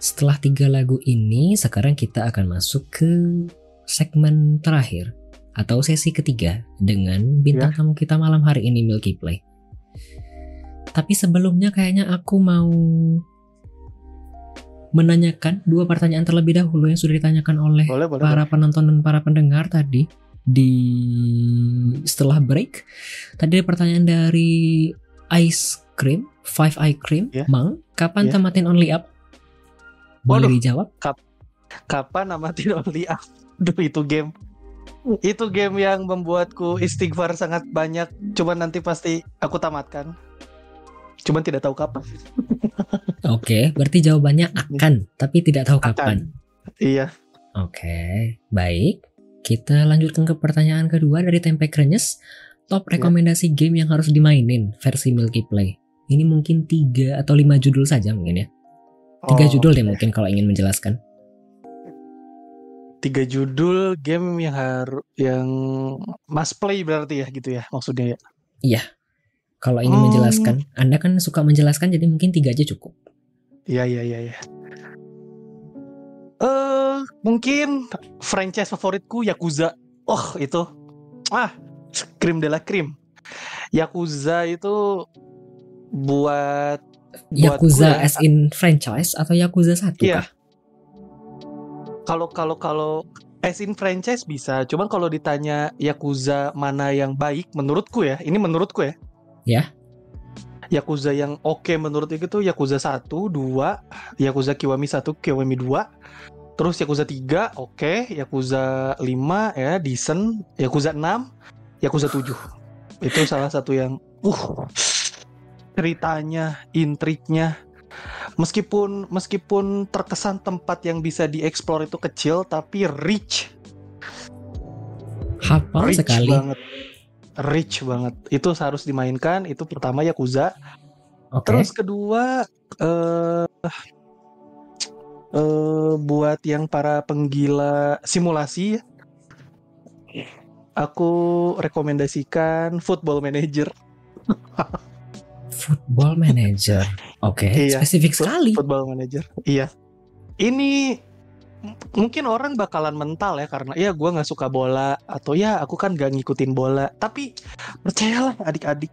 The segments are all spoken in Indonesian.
Setelah tiga lagu ini, sekarang kita akan masuk ke segmen terakhir atau sesi ketiga dengan bintang tamu kita malam hari ini Milky Play. Tapi sebelumnya kayaknya aku mau menanyakan dua pertanyaan terlebih dahulu yang sudah ditanyakan oleh Boleh, boleh, para boleh. penonton dan para pendengar tadi di setelah break. Tadi ada pertanyaan dari Ice Cream, Five Eye Cream, Ya. Mang, kapan Ya. tamatin Only Up? Boleh Waduh. dijawab? Kapan namatin Only Up? Duh itu game. Itu game yang membuatku istighfar sangat banyak. Cuman nanti pasti aku tamatkan. Cuman tidak tahu kapan. Oke, berarti jawabannya akan, tapi tidak tahu kapan. Iya. Oke, baik. Kita lanjutkan ke pertanyaan kedua dari Tempe Krenyes. Top Ya. rekomendasi game yang harus dimainin versi Milky Play. Ini mungkin tiga atau lima judul saja mungkin ya. Tiga Oh, judul deh mungkin kalau ingin menjelaskan. Tiga judul game yang harus yang must play berarti ya gitu ya maksudnya ya. Kalau ingin Hmm. menjelaskan, Anda kan suka menjelaskan jadi mungkin tiga aja cukup. Iya iya iya iya. Eh mungkin franchise favoritku Yakuza. Oh itu ah krim de la krim. Yakuza itu buat Yakuza ya. as in franchise atau Yakuza 1 Iya. kah? kalau kalau kalau as in franchise bisa. Cuman kalau ditanya Yakuza mana yang baik menurutku ya, ini menurutku ya. Ya. Yakuza yang oke menurut itu tuh Yakuza 1, 2, Yakuza Kiwami 1, Kiwami 2. Terus Yakuza 3 oke, Yakuza 5 ya decent, Yakuza 6, Yakuza 7. Itu salah satu yang uh ceritanya, intriknya. Meskipun meskipun terkesan tempat yang bisa dieksplor itu kecil tapi rich. Hafal rich sekali. banget. Rich banget. Itu harus dimainkan. Itu pertama Yakuza. Oke. terus kedua eh eh buat yang para penggila simulasi aku rekomendasikan Football Manager Football Manager. Oke, Iya. spesifik sekali. Football Manager. Iya. Ini mungkin orang bakalan mental ya karena ya gua nggak suka bola atau ya aku kan gak ngikutin bola. Tapi percayalah adik-adik,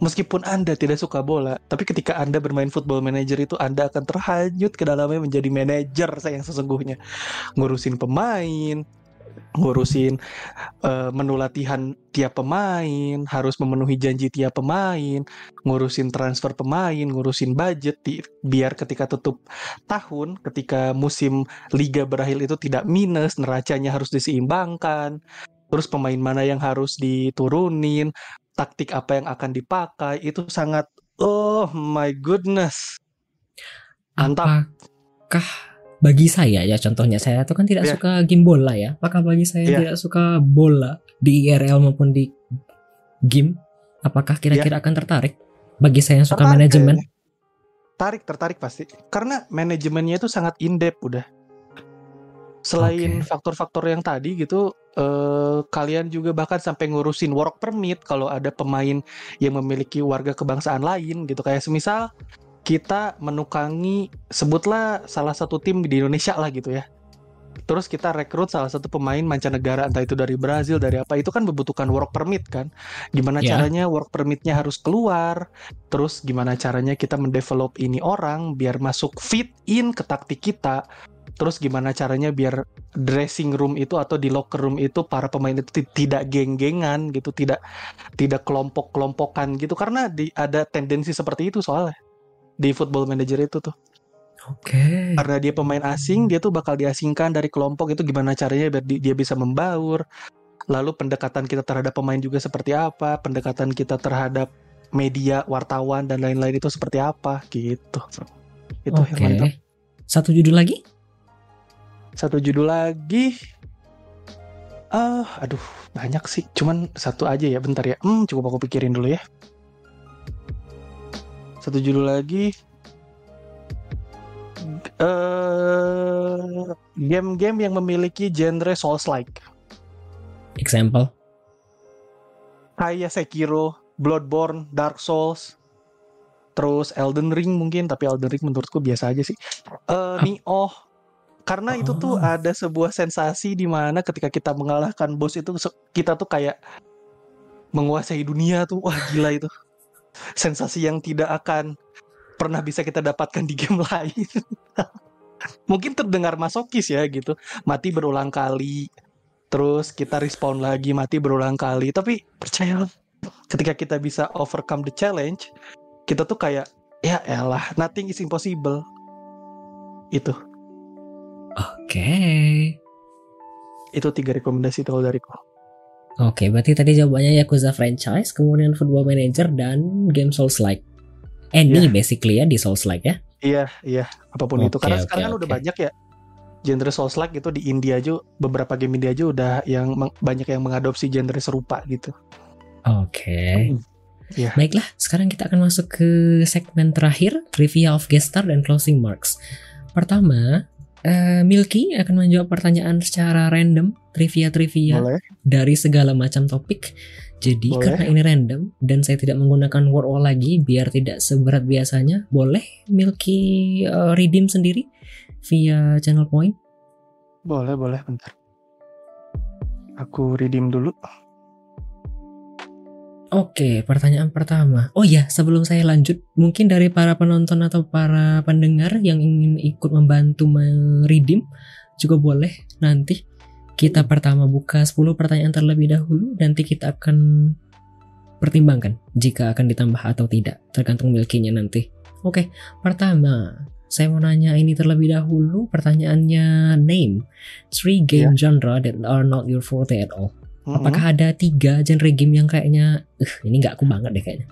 meskipun anda tidak suka bola, tapi ketika anda bermain Football Manager itu anda akan terhanyut ke dalamnya menjadi manajer saya yang sesungguhnya ngurusin pemain ngurusin eh, menu latihan tiap pemain, harus memenuhi janji tiap pemain, ngurusin transfer pemain, ngurusin budget di- biar ketika tutup tahun, ketika musim liga berakhir itu tidak minus, neracanya harus diseimbangkan. Terus pemain mana yang harus diturunin, taktik apa yang akan dipakai, itu sangat oh my goodness. Mantap. Apakah bagi saya ya contohnya saya tuh kan tidak Iya. suka game bola ya. Apakah bagi saya Iya. tidak suka bola di IRL maupun di game, apakah kira-kira akan tertarik? Bagi saya yang suka. Tertarik manajemen. Tarik, tertarik pasti. Karena manajemennya itu sangat in-depth udah. Selain Oke. faktor-faktor yang tadi gitu, eh, kalian juga bahkan sampai ngurusin work permit kalau ada pemain yang memiliki warga kebangsaan lain gitu. Kayak semisal kita menukangi, sebutlah salah satu tim di Indonesia lah gitu ya. Terus kita rekrut salah satu pemain mancanegara, entah itu dari Brazil, dari apa, itu kan membutuhkan work permit kan. Gimana Ya. caranya work permitnya harus keluar, terus gimana caranya kita mendevelop ini orang biar masuk fit in ke taktik kita terus gimana caranya biar dressing room itu atau di locker room itu para pemain itu ti- tidak geng-gengan gitu tidak tidak kelompok-kelompokan gitu karena di, ada tendensi seperti itu soalnya di football manager itu tuh. Oke. karena dia pemain asing dia tuh bakal diasingkan dari kelompok itu gimana caranya biar di- dia bisa membaur. Lalu pendekatan kita terhadap pemain juga seperti apa pendekatan kita terhadap media wartawan dan lain-lain itu seperti apa gitu. Itu Oke. yang mantap Satu judul lagi? satu judul lagi. Ah aduh banyak sih. Cuman satu aja ya bentar ya. Hmm cukup aku pikirin dulu ya satu judul lagi. Eh game-game yang memiliki genre Souls-like. Example. kayak Sekiro, Bloodborne, Dark Souls, terus Elden Ring mungkin tapi Elden Ring menurutku biasa aja sih. Uh, Nioh karena itu tuh Oh. ada sebuah sensasi di mana ketika kita mengalahkan bos itu kita tuh kayak menguasai dunia tuh. Wah gila itu sensasi yang tidak akan pernah bisa kita dapatkan di game lain. Mungkin terdengar masokis ya gitu. Mati berulang kali. Terus kita respawn lagi mati berulang kali. Tapi percayalah ketika kita bisa overcome the challenge kita tuh kayak ya elah nothing is impossible. Itu. Oke. itu tiga rekomendasi kalau dariku Oke, berarti tadi jawabannya Yakuza franchise, kemudian Football Manager dan game Souls like. Any Iya. basically ya di Souls like ya. iya iya apa pun itu Oke, karena oke, sekarang kan udah banyak ya genre souls like gitu di India aja beberapa game India aja udah yang banyak yang mengadopsi genre serupa gitu Oke. Iya. Baiklah, sekarang kita akan masuk ke segmen terakhir, trivia of guest star dan closing marks. Pertama, eh, Milky akan menjawab pertanyaan secara random, trivia-trivia dari segala macam topik. Jadi Boleh. karena ini random dan saya tidak menggunakan word all lagi biar tidak seberat biasanya, boleh Milky eh, redeem sendiri via channel point. boleh boleh bentar aku redeem dulu Oke, pertanyaan pertama. Oh ya, sebelum saya lanjut, mungkin dari para penonton atau para pendengar yang ingin ikut membantu meredeem juga boleh nanti kita pertama buka 10 pertanyaan terlebih dahulu nanti kita akan pertimbangkan jika akan ditambah atau tidak tergantung milkinya nanti. Oke, pertama saya mau nanya ini terlebih dahulu pertanyaannya name three game genre that are not your forte at all. Mm-mm. Apakah ada tiga genre game yang kayaknya, eh ini nggak aku banget deh kayaknya.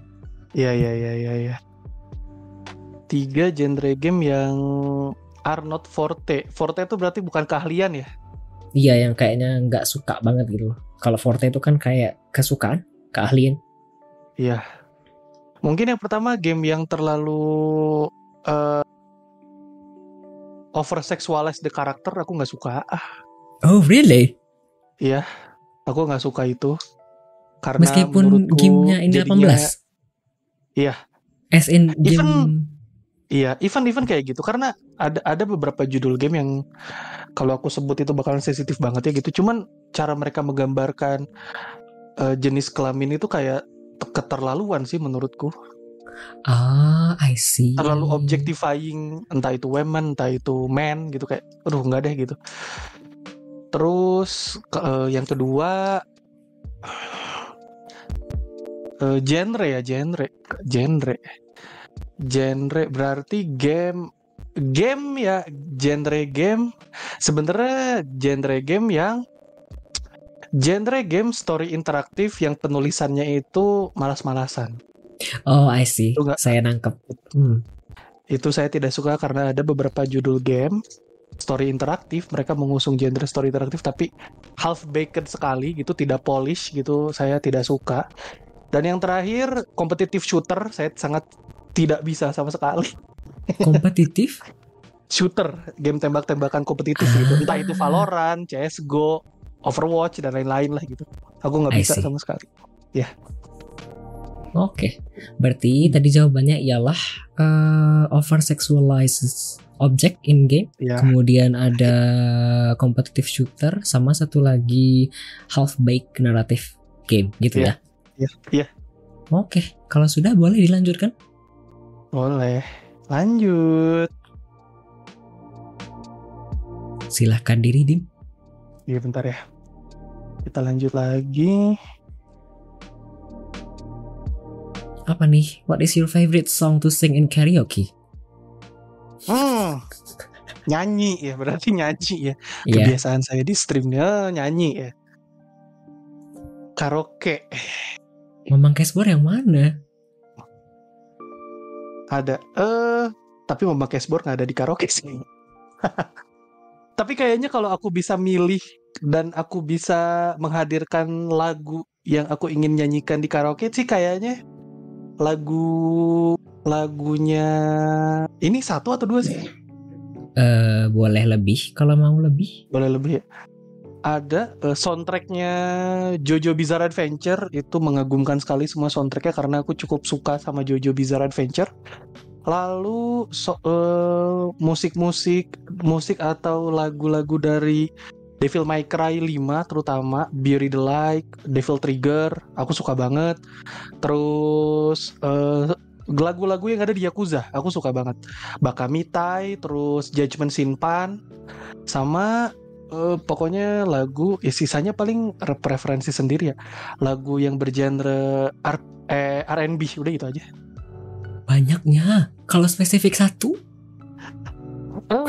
Iya iya iya iya iya. Tiga genre game yang are not forte. Forte itu berarti bukan keahlian ya? Iya yang kayaknya nggak suka banget gitu loh. Kalau forte itu kan kayak kesukaan, keahlian. Iya. Mungkin yang pertama game yang terlalu eh over sexualize the karakter aku nggak suka. Ah, Oh really? iya. Aku nggak suka itu. Karena Meskipun gamenya ini jadinya- 18. Iya. As in game. Even- Iya, even-even kayak gitu karena ada ada beberapa judul game yang kalau aku sebut itu bakalan sensitif banget ya gitu. Cuman cara mereka menggambarkan eh, jenis kelamin itu kayak te- keterlaluan sih menurutku. Ah, I see. Terlalu objectifying entah itu women, entah itu man gitu kayak aduh nggak deh gitu. Terus ke- eh, yang kedua eh, genre ya, genre. Genre. Genre berarti game game ya genre game sebenarnya genre game yang genre game story interaktif yang penulisannya itu malas-malasan. Oh, I see. Itu nggak- Saya nangkep. Hmm. Itu saya tidak suka karena ada beberapa judul game story interaktif, mereka mengusung genre story interaktif tapi half baked sekali gitu, tidak polish gitu, saya tidak suka. Dan yang terakhir competitive shooter saya sangat tidak bisa sama sekali. Kompetitif? Shooter, game tembak-tembakan kompetitif gitu, entah itu Valorant, CS:GO, Overwatch dan lain-lain lah gitu. Aku nggak bisa sama sekali. Oke. Berarti tadi jawabannya ialah eh, over sexualized object in game. Ya, Kemudian ada competitive shooter sama satu lagi half baked narrative game gitu Iya. ya. Iya, iya. Oke, kalau sudah boleh dilanjutkan. boleh. Lanjut. Silahkan diri dim. Iya bentar ya. Kita lanjut lagi. Apa nih? What is your favorite song to sing in karaoke? Nyanyi ya, berarti nyanyi ya. Iya. Kebiasaan saya di streamnya nyanyi ya. Karaoke Memang cashboard yang mana? ada. Eh, tapi memakai keyboard nggak ada di karaoke sih. tapi kayaknya kalau aku bisa milih dan aku bisa menghadirkan lagu yang aku ingin nyanyikan di karaoke sih kayaknya lagu lagunya ini satu atau dua sih? Eh boleh lebih kalau mau lebih. Boleh lebih ya. ada uh, soundtracknya Jojo Bizarre Adventure itu mengagumkan sekali semua soundtracknya karena aku cukup suka sama Jojo Bizarre Adventure. Lalu so, uh, musik-musik musik atau lagu-lagu dari Devil May Cry 5 terutama Beauty the Light, Devil Trigger, aku suka banget. Terus uh, lagu-lagu yang ada di Yakuza, aku suka banget. Bakamitai, terus Judgment Sinpan, sama uh, pokoknya lagu ya sisanya paling preferensi sendiri ya. Lagu yang bergenre R eh, R&B udah gitu aja. Banyaknya. Kalau spesifik satu? Oh,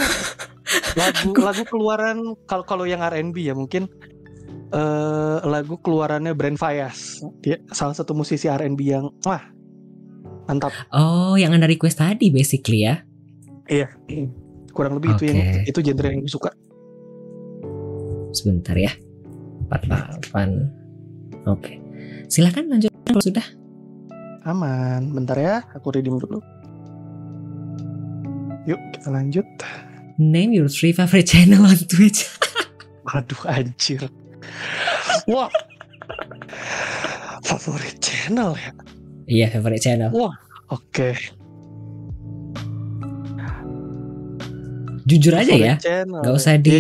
lagu lagu keluaran kalau kalau yang R&B ya mungkin uh, lagu keluarannya Brand Fayas. Dia salah satu musisi R&B yang wah mantap. Oh, yang anda request tadi basically ya? Iya. Kurang lebih okay. itu yang itu genre yang gue suka. Sebentar ya. 48. Oke. Okay. Silahkan lanjut kalau sudah. Aman. Bentar ya, aku redeem dulu. Yuk, kita lanjut. Name your three favorite channel on Twitch. Aduh anjir. Wah. Favorit channel ya? Iya, favorite channel. Wah, oke. Okay. Jujur aja ya. Channel. Gak usah di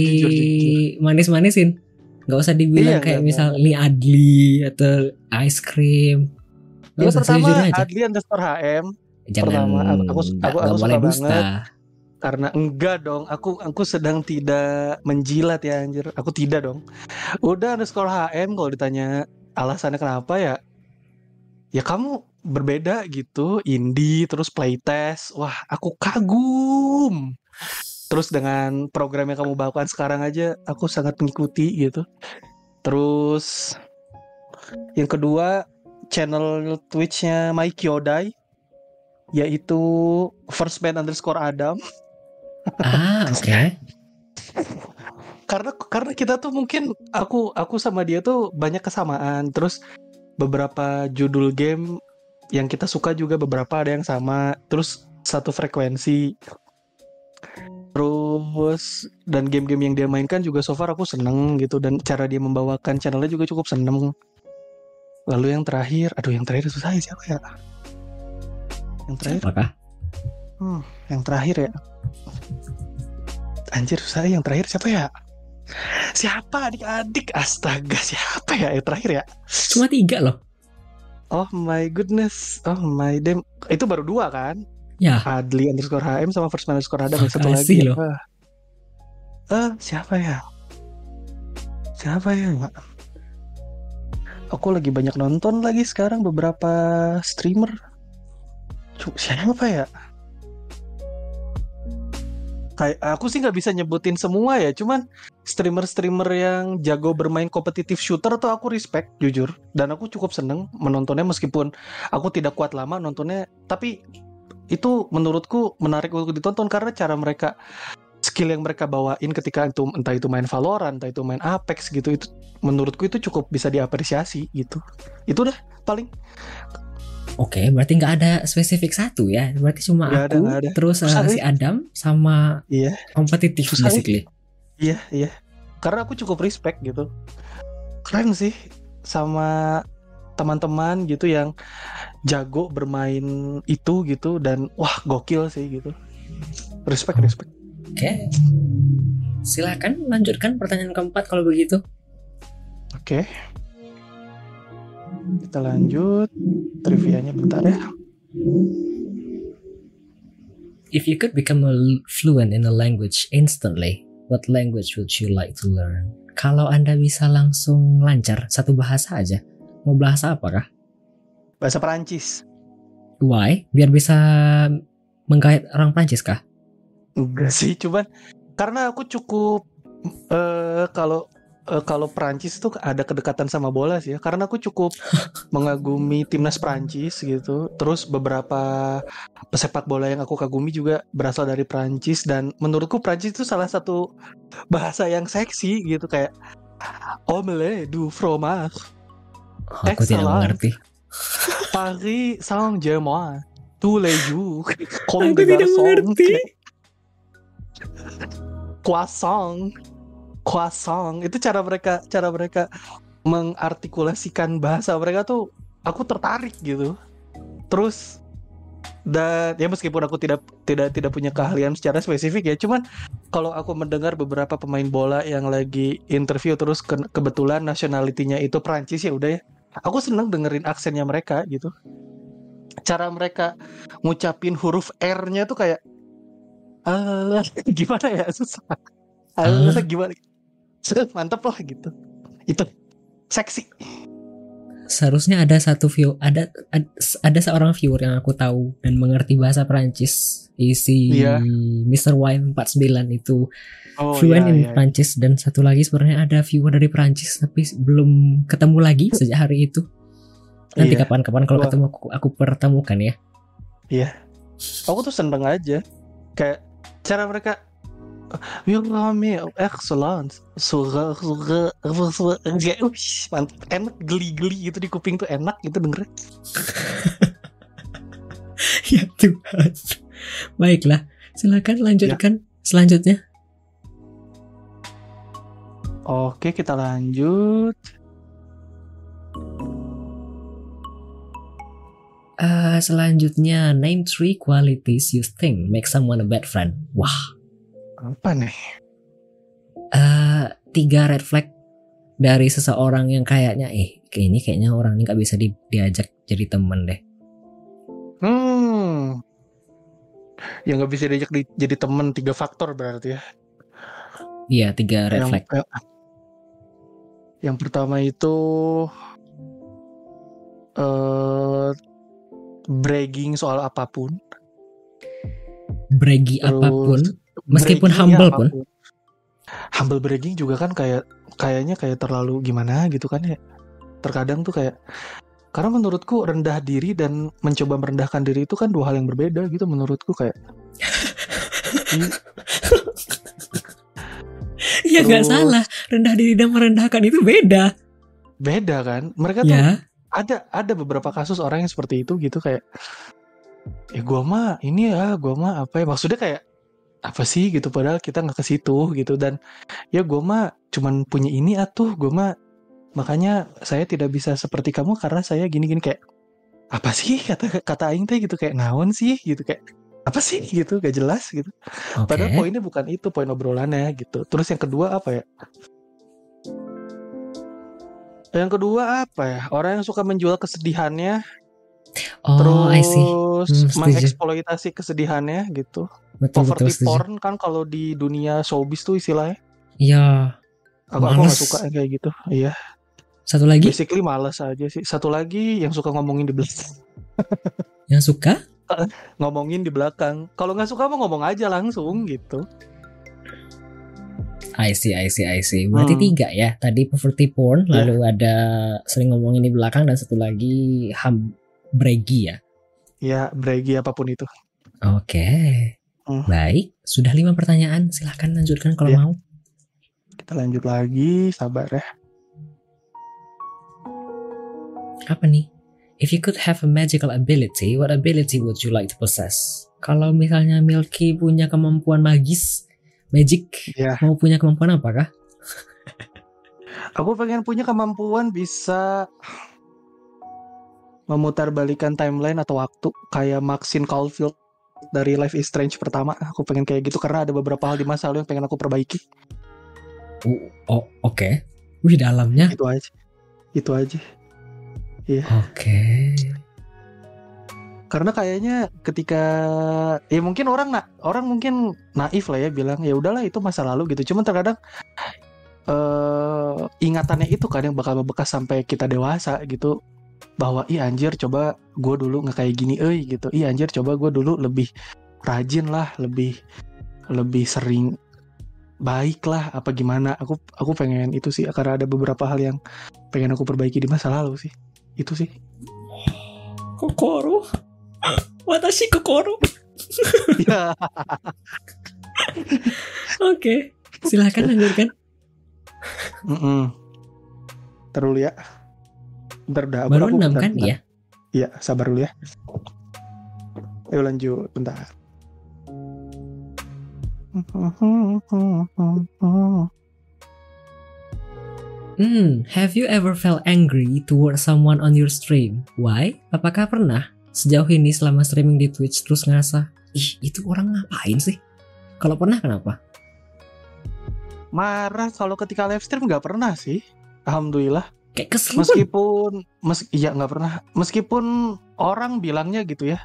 manis-manisin. Gak usah dibilang iya, kayak gak, misal ini Adli atau ice cream. Gak usah pertama jujur aja. Adli underscore HM. Jangan pertama, aku, aku, aku, aku suka banget karena enggak dong aku aku sedang tidak menjilat ya anjir aku tidak dong udah sekolah HM kalau ditanya alasannya kenapa ya ya kamu berbeda gitu indie terus playtest wah aku kagum terus dengan program yang kamu bawakan sekarang aja aku sangat mengikuti gitu terus yang kedua channel Twitchnya Mike Kyodai yaitu first band underscore Adam Ah, oke. Okay. karena karena kita tuh mungkin aku aku sama dia tuh banyak kesamaan. Terus beberapa judul game yang kita suka juga beberapa ada yang sama. Terus satu frekuensi. Terus dan game-game yang dia mainkan juga so far aku seneng gitu dan cara dia membawakan channelnya juga cukup seneng. Lalu yang terakhir, aduh yang terakhir susah ya siapa ya? Yang terakhir? Apakah? Hmm, yang terakhir ya Anjir susah yang terakhir siapa ya? Siapa adik-adik? Astaga siapa ya yang terakhir ya? Cuma tiga loh. Oh my goodness. Oh my damn. Itu baru dua kan? Ya. Adli underscore HM sama first man underscore Adam. Satu lagi. Loh. Eh, uh, siapa ya? Siapa ya? Aku lagi banyak nonton lagi sekarang beberapa streamer. Siapa ya? kayak aku sih nggak bisa nyebutin semua ya cuman streamer-streamer yang jago bermain kompetitif shooter tuh aku respect jujur dan aku cukup seneng menontonnya meskipun aku tidak kuat lama nontonnya tapi itu menurutku menarik untuk ditonton karena cara mereka skill yang mereka bawain ketika itu entah itu main Valorant entah itu main Apex gitu itu menurutku itu cukup bisa diapresiasi gitu itu dah paling Oke, berarti nggak ada spesifik satu ya. Berarti cuma gak aku, ada, ada. terus uh, si Adam sama iya. kompetitif Susah basically. Iya, iya. Karena aku cukup respect gitu. Keren sih sama teman-teman gitu yang jago bermain itu gitu dan wah gokil sih gitu. Respect, respect. Oke. Silakan lanjutkan pertanyaan keempat kalau begitu. Oke. Kita lanjut trivianya bentar ya. If you could become a fluent in a language instantly, what language would you like to learn? Kalau Anda bisa langsung lancar satu bahasa aja, mau bahasa apa kah? Bahasa Perancis. Why? Biar bisa menggait orang Prancis kah? Enggak sih, cuman karena aku cukup uh, kalau uh, kalau Prancis tuh ada kedekatan sama bola sih ya. Karena aku cukup mengagumi timnas Prancis gitu. Terus beberapa pesepak bola yang aku kagumi juga berasal dari Prancis dan menurutku Prancis itu salah satu bahasa yang seksi gitu. Kayak omelette du fromage. Aku tidak mengerti. Paris Saint-Germain tous les jours. Comme des garçons croissant croissant. Itu cara mereka cara mereka mengartikulasikan bahasa mereka tuh aku tertarik gitu. Terus dan ya meskipun aku tidak tidak tidak punya keahlian secara spesifik ya cuman kalau aku mendengar beberapa pemain bola yang lagi interview terus ke, kebetulan nationality-nya itu Prancis ya udah ya aku seneng dengerin aksennya mereka gitu. Cara mereka ngucapin huruf R-nya tuh kayak ah gimana ya susah. Ah. Gimana mantep lah gitu itu seksi seharusnya ada satu view ada ada, ada seorang viewer yang aku tahu dan mengerti bahasa Prancis isi Iya. Mr. Wine 49 itu oh, fluent iya, in iya. Prancis dan satu lagi sebenarnya ada viewer dari Prancis tapi belum ketemu lagi sejak hari itu nanti Iya. kapan-kapan kalau Wah. ketemu aku, aku pertemukan ya aku tuh seneng aja kayak cara mereka Wilrame excellent. Suka kayak ush, mantap. Enak geli-geli gitu di kuping tuh. Enak gitu denger ya Tuhan. Baiklah silakan lanjutkan selanjutnya. Oke kita lanjut. Eh, selanjutnya name three qualities you think make someone a bad friend. Wah apa nih? Eh tiga red flag dari seseorang yang kayaknya eh ini kayaknya orang ini gak bisa di- diajak jadi temen deh. hmm. Yang nggak bisa diajak di- jadi temen tiga faktor berarti ya. Iya tiga red yang, flag. yang- yang pertama itu eh bragging soal apa pun. Bragi apa pun, meskipun bragging humble ya pun. humble bragging juga kan kayak kayaknya kayak terlalu gimana gitu kan ya terkadang tuh kayak karena menurutku rendah diri dan mencoba merendahkan diri itu kan dua hal yang berbeda gitu menurutku kayak ya nggak Terus- salah. Rendah diri dan merendahkan itu beda. beda kan mereka tuh Ya. ada ada beberapa kasus orang yang seperti itu gitu kayak ya gua mah ini ya gua mah apa ya maksudnya kayak apa sih gitu padahal kita nggak ke situ gitu. Dan ya gua mah cuman punya ini atuh gua mah makanya saya tidak bisa seperti kamu karena saya gini-gini kayak apa sih kata kata aing teh? gitu kayak naon sih? gitu kayak apa sih? gitu gak jelas gitu. Oke. padahal poinnya bukan itu poin obrolannya gitu. Terus yang kedua apa ya? Yang kedua apa ya? Orang yang suka menjual kesedihannya Oh, terus I see. Hmm, mengeksploitasi kesedihannya gitu. Betul betul Poverty setuju. porn kan kalau di dunia showbiz tuh istilahnya. Ya. Aku aku nggak Males. suka kayak gitu. Iya. Satu lagi Basically males aja sih. Satu lagi yang suka ngomongin di belakang. yang suka ngomongin di belakang. Kalau nggak suka mah ngomong aja langsung gitu. I see, I see, I see. Berarti Hmm. tiga ya. Tadi poverty porn, Ya. lalu ada sering ngomongin di belakang dan satu lagi ham bragi ya. Ya, bragi apa pun itu. Oke. Hmm. Baik, sudah lima pertanyaan. Silahkan lanjutkan kalau Ya. mau. Kita lanjut lagi, sabar ya. Apa nih? If you could have a magical ability, what ability would you like to possess? Kalau misalnya Milky punya kemampuan magis, magic, Ya. mau punya kemampuan apa kah? Aku pengen punya kemampuan bisa memutarbalikan timeline atau waktu kayak Maxine Caulfield dari Life is Strange pertama. Aku pengen kayak gitu karena ada beberapa hal di masa lalu yang pengen aku perbaiki. Oh, oh, oke. Wih, dalamnya. Itu aja. Itu aja. Oke. Karena kayaknya ketika ya mungkin orang na orang mungkin naif lah ya bilang ya udahlah itu masa lalu gitu. Cuman terkadang eh ingatannya itu kan yang bakal bekas sampai kita dewasa gitu bahwa ih anjir coba gue dulu nggak kayak gini euy gitu ih anjir coba gue dulu lebih rajin lah lebih lebih sering baik lah apa gimana aku aku pengen itu sih karena ada beberapa hal yang pengen aku perbaiki di masa lalu sih itu sih Kokoro. Watashi Kokoro. ya Oke. Silahkan lanjutkan. Mm-mm. Ntar dulu ya. Bentar dah. Baru aku- enam bentar, kan? bentar. Iya. Iya, sabar dulu ya. Ayo lanjut, bentar. Hmm, have you ever felt angry towards someone on your stream? Why? Apakah pernah sejauh ini selama streaming di Twitch terus ngerasa, ih itu orang ngapain sih? Kalau pernah kenapa? Marah kalau ketika live stream nggak pernah sih. Alhamdulillah. Kayak kesel pun. Meskipun, mes iya nggak pernah. Meskipun orang bilangnya gitu ya.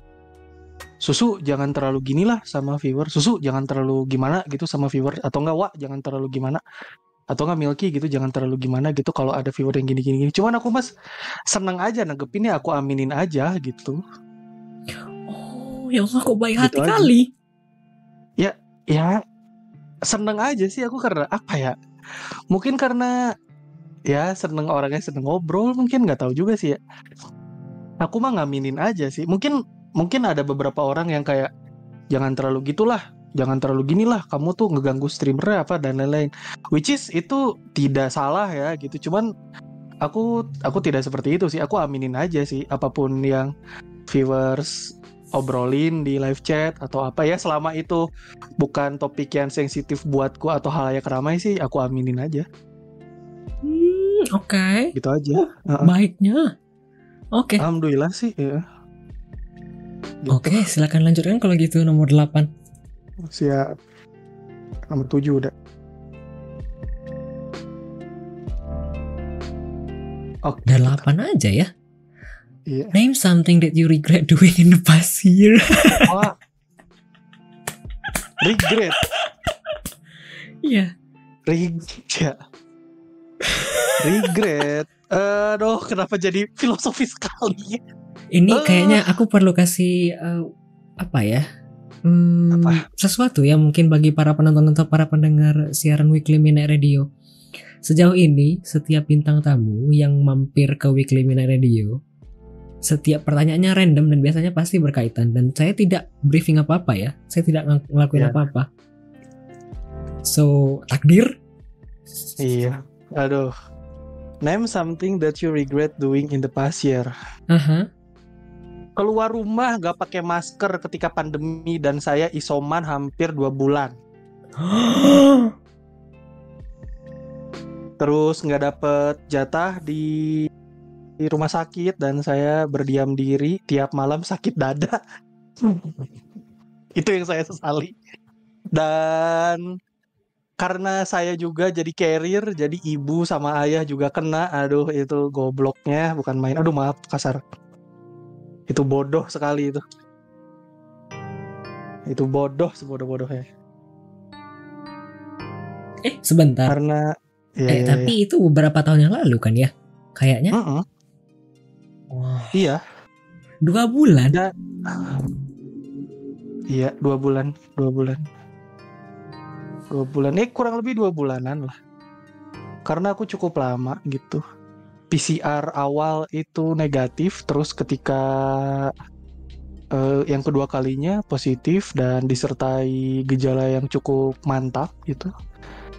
Susu jangan terlalu gini lah sama viewer. Susu jangan terlalu gimana gitu sama viewer. Atau enggak wak jangan terlalu gimana. Atau enggak Milky gitu jangan terlalu gimana gitu kalau ada viewer yang gini gini gini. Cuman aku mas seneng aja nanggepinnya aku aminin aja gitu. Oh, ya Allah kok baik Gitu hati aja. kali. Ya seneng aja sih aku karena apa ya? Mungkin karena ya seneng orangnya seneng ngobrol mungkin nggak tahu juga sih ya. Aku mah ngaminin aja sih. Mungkin mungkin ada beberapa orang yang kayak jangan terlalu gitulah, jangan terlalu gini lah. Kamu tuh ngeganggu streamer apa dan lain-lain. Which is itu tidak salah ya gitu. Cuman aku aku tidak seperti itu sih. Aku aminin aja sih apa pun yang viewers obrolin di live chat atau apa ya selama itu bukan topik yang sensitif buatku atau hal yang ramai sih aku aminin aja Hmm, oke. gitu aja Heeh. Baiknya. Oke. alhamdulillah sih ya Gitu. Oke, silakan lanjutkan kalau gitu nomor 8. siap nomor 7 udah Oke, Udah 8 aja ya. iya. Name something that you regret doing in the past year. Wah. regret, Iya. regret, regret. Aduh, kenapa jadi filosofis sekali? Ini Ah. kayaknya aku perlu kasih eh, apa ya? Hmm, Apa? sesuatu ya mungkin bagi para penonton atau para pendengar siaran Weekly Midnight Radio. Sejauh ini setiap bintang tamu yang mampir ke Weekly Midnight Radio setiap pertanyaannya random dan biasanya pasti berkaitan dan saya tidak briefing apa-apa ya. Saya tidak ng- ngelakuin Ya. apa-apa. So, takdir? Iya. Aduh. Name something that you regret doing in the past year. Aha. Keluar rumah gak pakai masker ketika pandemi dan saya isoman hampir dua bulan. Terus nggak dapet jatah di di rumah sakit dan saya berdiam diri tiap malam sakit dada. Itu yang saya sesali. Dan karena saya juga jadi carrier, jadi ibu sama ayah juga kena. Aduh, itu gobloknya bukan main. Aduh, maaf kasar. Itu bodoh sekali itu. Itu bodoh sebodoh-bodohnya. eh, sebentar. Karena ya, eh, ya, tapi itu beberapa tahun yang lalu kan ya? Kayaknya. ya. Mm-mm, Wah, iya. dua bulan. Da- Iya, dua bulan, dua bulan, dua bulan. Eh kurang lebih dua bulanan lah. Karena aku cukup lama gitu. PCR awal itu negatif, terus ketika eh, yang kedua kalinya positif dan disertai gejala yang cukup mantap gitu,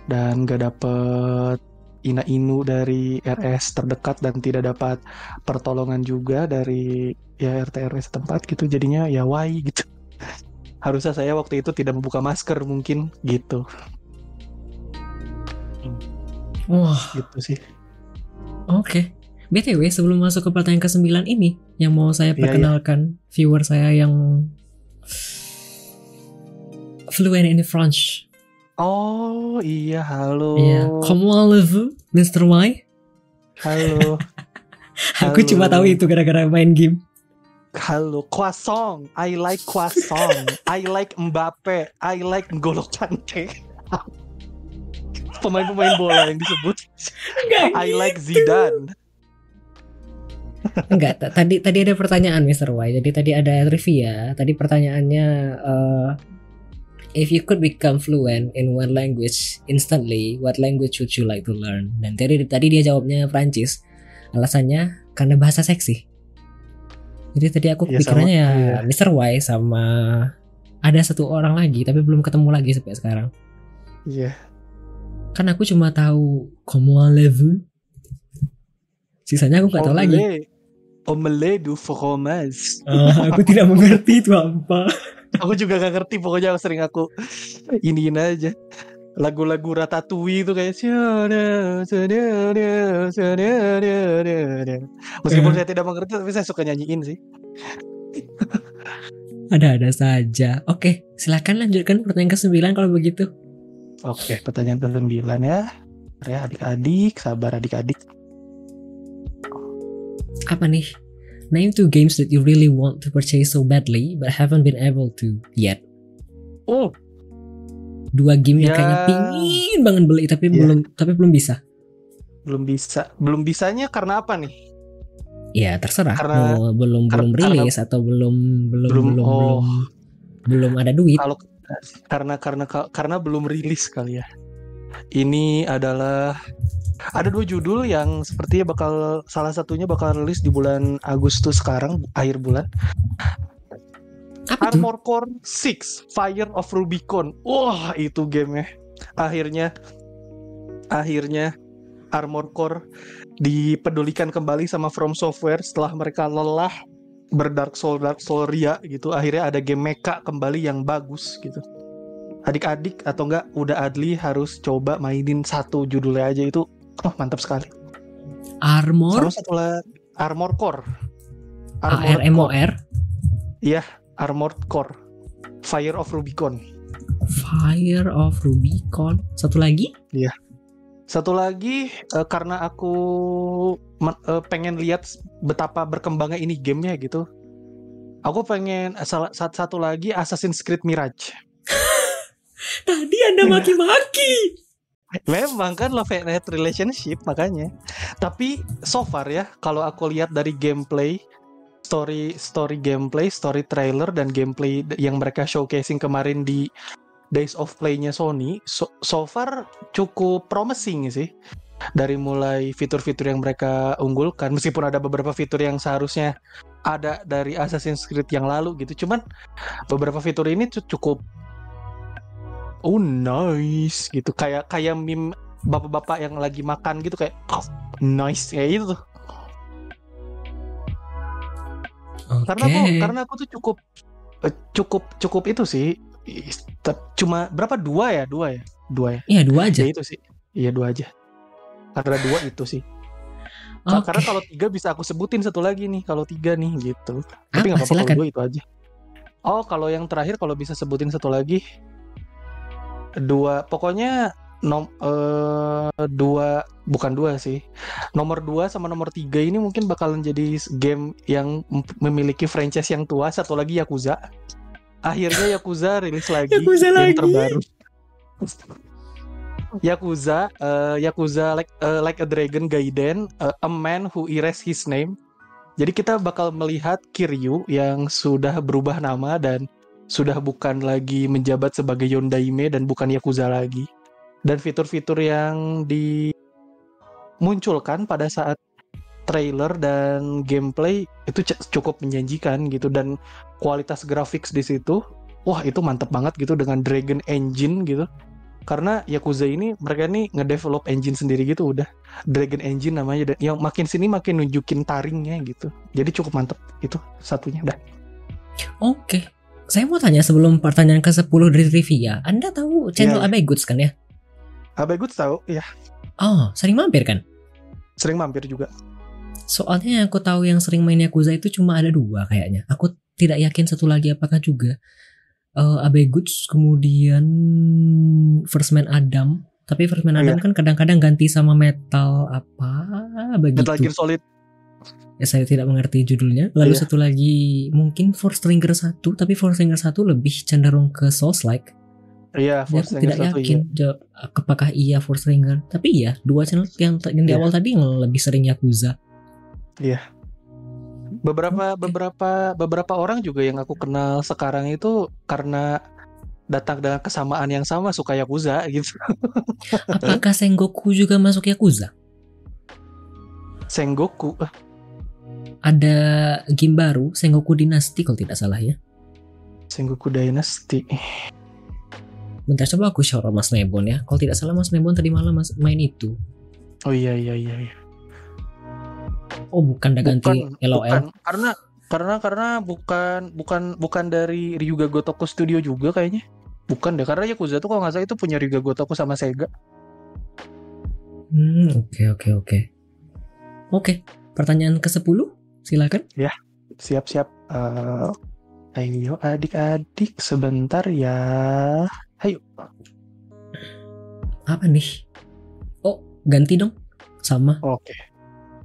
dan gak dapet ina inu dari RS terdekat dan tidak dapat pertolongan juga dari ya RT RW setempat gitu jadinya ya why gitu harusnya saya waktu itu tidak membuka masker mungkin gitu Wah, gitu sih oke. BTW sebelum masuk ke pertanyaan ke-9 ini yang mau saya Iya, perkenalkan viewer saya yang fluent in French. oh iya halo Iya, comment allez-vous, Mr. Y? halo Aku cuma tahu itu gara-gara main game. Halo croissant I like croissant I like Mbappe I like N'Golo Kante pemain-pemain bola yang disebut I like Zidane Enggak, t- tadi tadi ada pertanyaan Mr. Y. Jadi tadi ada trivia. Tadi pertanyaannya eh, if you could become fluent in one language instantly, what language would you like to learn? Dan tadi tadi dia jawabnya Prancis. Alasannya karena bahasa seksi. Jadi tadi aku Iya, kepikirannya sama- ya iya. Mr. Y sama ada satu orang lagi tapi belum ketemu lagi sampai sekarang. iya Kan aku cuma tahu comment allez-vous. Sisanya aku nggak tahu lagi. Omelette. Du fromage Ah, aku tidak mengerti itu apa. aku juga gak ngerti pokoknya sering aku iniin aja lagu-lagu Ratatouille itu kayak meskipun Eh. saya tidak mengerti tapi saya suka nyanyiin sih Ada-ada saja. Oke, silakan lanjutkan pertanyaan ke-9 kalau begitu. oke pertanyaan ke sembilan ya ya adik-adik sabar adik-adik Apa nih? Name two games that you really want to purchase so badly but haven't been able to yet. oh Dua game yang Ya. kayaknya pingin banget beli tapi Ya. belum tapi belum bisa. belum bisa belum bisanya karena apa nih Ya terserah. Karena- Mau belum kar- belum karena- rilis atau belum belum Belum, belum oh. belum, belum ada duit. kalau karena karena karena belum rilis kali ya ini adalah ada dua judul yang sepertinya bakal salah satunya bakal rilis di bulan Agustus sekarang akhir bulan Apa? Armor Core 6 Fire of Rubicon. Wah, itu gamenya. Akhirnya akhirnya Armor Core dipedulikan kembali sama From Software setelah mereka lelah berdark soul dark soul ria gitu. Akhirnya ada game mecha kembali yang bagus gitu. Adik-adik atau enggak udah Adli harus coba mainin satu judulnya aja itu. Oh, mantap sekali. Armor Sama satu lagi Armor Core. A R M O. R Armored Core. Fire of Rubicon. Fire of Rubicon. Satu lagi? Satu lagi eh, karena aku eh, pengen lihat betapa berkembangnya ini gamenya gitu. Aku pengen eh, salah satu, satu lagi Assassin's Creed Mirage. Tadi Anda maki-maki. Memang kan love and hate relationship makanya. Tapi so far ya kalau aku lihat dari gameplay, story story gameplay, story trailer dan gameplay yang mereka showcasing kemarin di Days of Play-nya Sony, so, so far cukup promising sih. Dari mulai fitur-fitur yang mereka unggulkan, meskipun ada beberapa fitur yang seharusnya ada dari Assassin's Creed yang lalu gitu, cuman beberapa fitur ini cu- cukup oh nice gitu, kayak kayak meme bapak-bapak yang lagi makan gitu kayak oh, nice kayak itu tuh. Oke. Karena aku karena aku tuh cukup eh, cukup cukup itu sih. Cuma berapa dua ya dua ya dua ya. Iya dua aja. Ya itu sih. Iya dua aja. Karena dua itu sih. Ka- Oke. Karena kalau tiga bisa aku sebutin satu lagi nih. Kalau tiga nih gitu. Tapi Apa? nggak apa-apa kalau dua itu aja. Oh kalau yang terakhir kalau bisa sebutin satu lagi. Dua. Pokoknya nom eh, dua bukan dua sih. Nomor dua sama nomor tiga ini mungkin bakalan jadi game yang mem- memiliki franchise yang tua. Satu lagi Yakuza. Akhirnya Yakuza rilis lagi Yakuza game lagi. terbaru. Yakuza, eh, Yakuza like, eh, like a Dragon Gaiden, eh, a man who erased his name. Jadi kita bakal melihat Kiryu yang sudah berubah nama dan sudah bukan lagi menjabat sebagai Yondaime dan bukan Yakuza lagi. Dan fitur-fitur yang dimunculkan pada saat trailer dan gameplay itu cukup menjanjikan gitu dan kualitas grafik di situ wah itu mantep banget gitu dengan Dragon Engine gitu karena Yakuza ini mereka nih ngedevelop engine sendiri gitu udah Dragon Engine namanya dan yang makin sini makin nunjukin taringnya gitu jadi cukup mantep itu satunya udah Oke. Saya mau tanya sebelum pertanyaan ke-10 dari trivia. Anda tahu channel Iya. Abai Goods kan ya? Abai Goods tahu ya Oh, sering mampir kan? sering mampir juga Soalnya yang aku tahu yang sering main Yakuza itu cuma ada dua kayaknya. Aku tidak yakin satu lagi apakah juga eh Abe Goods kemudian First Man Adam. Tapi First Man Oh, Adam kan kadang-kadang ganti sama metal apa begitu. Metal Gear Solid Ya, saya tidak mengerti judulnya. Lalu Iya. satu lagi mungkin Force Stringer 1, tapi Force Stringer 1 lebih cenderung ke Souls like. Iya Force aku tidak Ranger satu, yakin jawab apakah iya Force Stringer. Tapi iya, dua channel yang, yang di Iya. awal tadi yang lebih sering Yakuza. iya. beberapa Oke. beberapa beberapa orang juga yang aku kenal sekarang itu karena datang dengan kesamaan yang sama suka Yakuza gitu Apakah Sengoku juga masuk Yakuza? Sengoku Ada game baru Sengoku Dynasty kalau tidak salah ya. Sengoku Dynasty Bentar coba aku out Mas Nebon ya. Kalau tidak salah Mas Nebon tadi malam mas main itu. oh iya iya iya, iya. Oh bukan udah ganti LOL. bukan. karena karena karena bukan bukan bukan dari Ryuga Gotoku Studio juga kayaknya Bukan deh, karena Yakuza tuh kalau nggak salah itu punya Ryuga Gotoku sama Sega. Hmm, oke oke oke. Oke, pertanyaan ke-10 silakan. Siap-siap. Eh, ayo adik-adik sebentar ya. Ayo. Apa nih? Oh, ganti dong. Sama. Oke.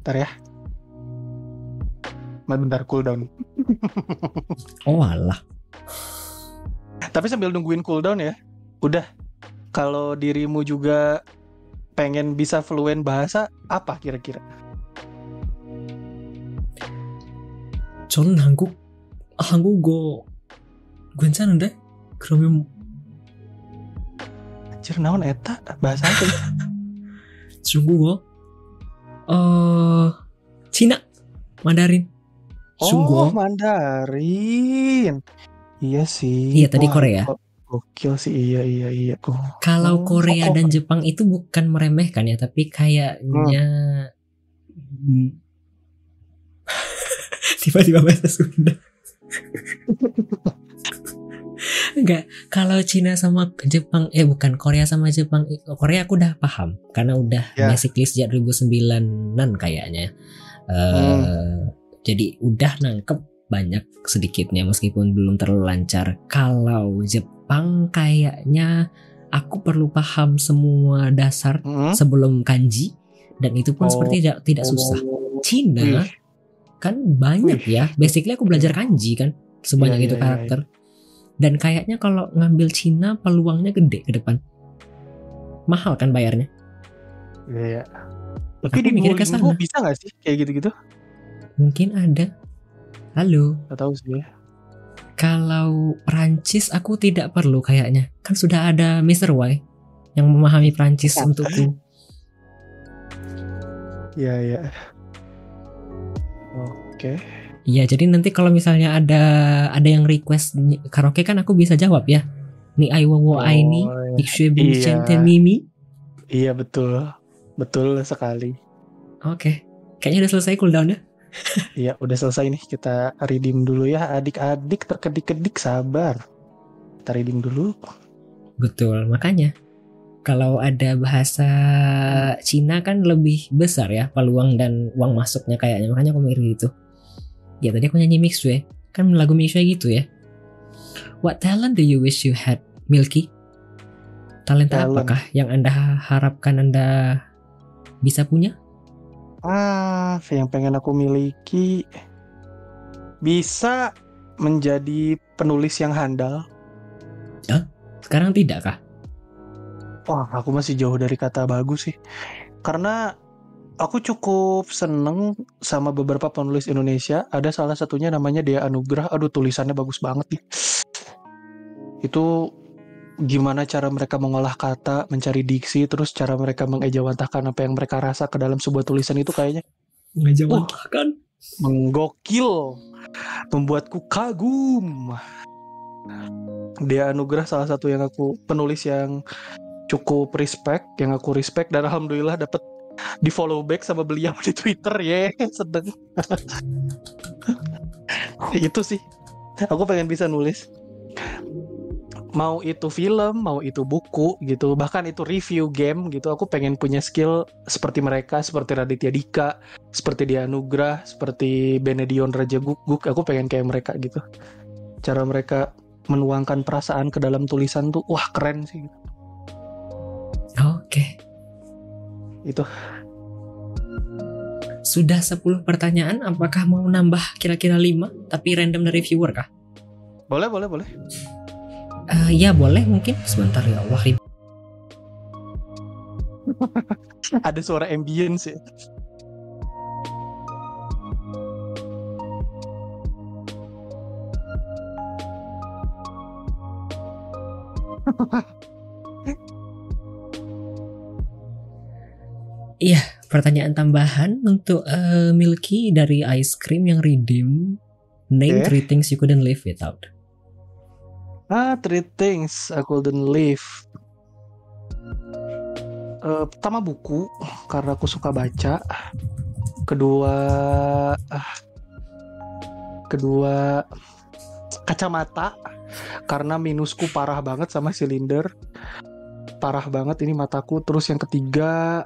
Ntar ya. Ma- Bentar cooldown. Oh, alah. Tapi sambil nungguin cooldown ya. Udah. Kalau dirimu juga pengen bisa fluent bahasa, apa kira-kira? 저는 한국 한국어 괜찮은데? 그러면 anjir naon eta? Bahasa apa ya? Sungguh eh, uh, Cina Mandarin. Oh, sungguh Mandarin. Iya sih iya tadi Korea. Gokil sih. Iya iya iya. Oh. kalau Korea oh, oh. dan Jepang itu bukan meremehkan ya tapi kayaknya hmm. tiba-tiba bahasa Sunda. Enggak, kalau Cina sama Jepang eh bukan Korea sama Jepang Korea aku udah paham karena udah Ya. basically sejak 2009-an kayaknya. Eh jadi udah nangkep banyak sedikitnya meskipun belum terlalu lancar. Kalau Jepang kayaknya aku perlu paham semua dasar Hmm? sebelum kanji dan itu pun Oh. seperti tidak tidak susah. Cina Wih. kan banyak ya. Basically aku belajar kanji kan sebanyak Iya, itu iya, karakter. Dan kayaknya kalau ngambil Cina peluangnya gede ke depan. Mahal kan bayarnya? Iya. Tapi Aku di mikir ke sana. bisa gak sih kayak gitu-gitu? Mungkin ada. Halo, Gak tahu sih ya. kalau Prancis aku tidak perlu kayaknya. Kan sudah ada Mr. Y yang memahami Prancis Iya. untukku. Iya iya. Oke. Iya, jadi nanti kalau misalnya ada ada yang request karaoke kan aku bisa jawab ya. Ni ai wo wo ai ni, Oh, ik Iya. mimi. Iya betul. Betul sekali. Oke. Kayaknya udah selesai cooldown ya. Iya udah selesai nih. Kita redeem dulu ya. Adik-adik terkedik-kedik sabar. Kita redeem dulu. Betul, makanya kalau ada bahasa Cina kan lebih besar ya peluang dan uang masuknya kayaknya. Makanya aku mikir gitu. Ya tadi aku nyanyi Mixue. Kan lagu Mixue gitu ya. What talent do you wish you had, Milky? Talenta Talent. apakah yang Anda harapkan Anda bisa punya? Ah, yang pengen aku miliki bisa menjadi penulis yang handal. Sekarang tidak kah? Wah, aku masih jauh dari kata bagus sih. Karena aku cukup seneng sama beberapa penulis Indonesia. Ada salah satunya namanya Dea Anugrah. Aduh, tulisannya bagus banget nih. Itu gimana cara mereka mengolah kata, mencari diksi, terus cara mereka mengejawantahkan apa yang mereka rasa ke dalam sebuah tulisan itu kayaknya Ngejawantahkan. menggokil, membuatku kagum. Dia anugerah salah satu yang aku penulis yang cukup respect, yang aku respect dan alhamdulillah dapat di follow back sama beliau di Twitter ya, sedang. itu sih, aku pengen bisa nulis. Mau itu film, mau itu buku gitu, bahkan itu review game gitu, aku pengen punya skill seperti mereka, seperti Raditya Dika, seperti dia Anugrah, seperti Benedion Raja Guguk, aku pengen kayak mereka gitu. Cara mereka menuangkan perasaan ke dalam tulisan tuh, wah keren sih. Oke. Itu. Sudah 10 pertanyaan, apakah mau nambah kira-kira 5 tapi random dari viewer kah? Boleh, boleh, boleh. Eh, ya boleh mungkin sebentar ya Allah Ada suara ambience ya. Pertanyaan tambahan untuk eh, Milky dari ice cream yang redeem Name Oke. three things you couldn't live without Ah, three things I couldn't live. Eh, pertama buku karena aku suka baca. Kedua, ah, kedua kacamata karena minusku parah banget sama silinder parah banget ini mataku terus yang ketiga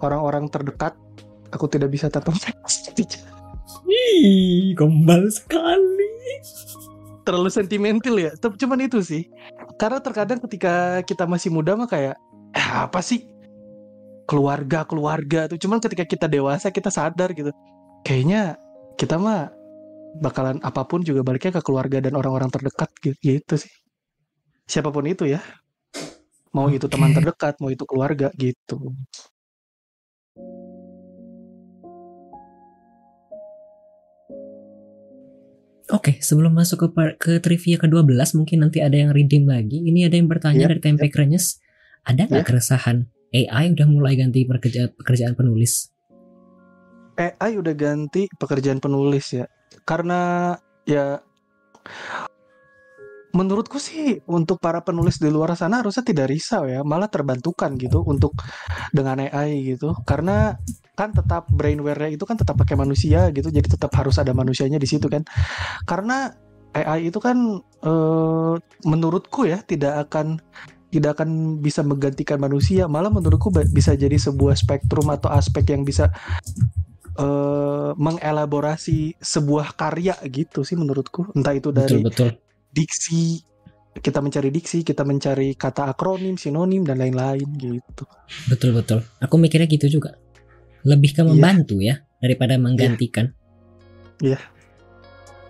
orang-orang terdekat aku tidak bisa tatap Ih, kembal sekali. terlalu sentimental ya. Tapi cuman itu sih. Karena terkadang ketika kita masih muda mah kayak eh, apa sih? Keluarga keluarga tuh. Cuman ketika kita dewasa kita sadar gitu. Kayaknya kita mah bakalan apa pun juga baliknya ke keluarga dan orang-orang terdekat gitu, gitu sih. Siapa pun itu ya. Mau itu Oke. teman terdekat mau itu keluarga gitu Oke, sebelum masuk ke ke trivia ke-12 mungkin nanti ada yang redeem lagi. Ini ada yang bertanya Iya, dari Tempe Krenyes. Ada nggak Iya. keresahan AI udah mulai ganti pekerja- pekerjaan penulis? AI udah ganti pekerjaan penulis ya karena ya menurutku sih untuk para penulis di luar sana harusnya tidak risau ya malah terbantukan gitu untuk dengan AI gitu karena kan tetap brainware-nya itu kan tetap pakai manusia gitu jadi tetap harus ada manusianya di situ kan karena AI itu kan eh, menurutku ya tidak akan tidak akan bisa menggantikan manusia malah menurutku bisa jadi sebuah spektrum atau aspek yang bisa eh, mengelaborasi sebuah karya gitu sih menurutku entah itu dari Betul betul. diksi kita mencari diksi kita mencari kata akronim sinonim dan lain-lain gitu Betul betul. Aku mikirnya gitu juga. Lebih ke Iya. membantu ya daripada menggantikan. Iya.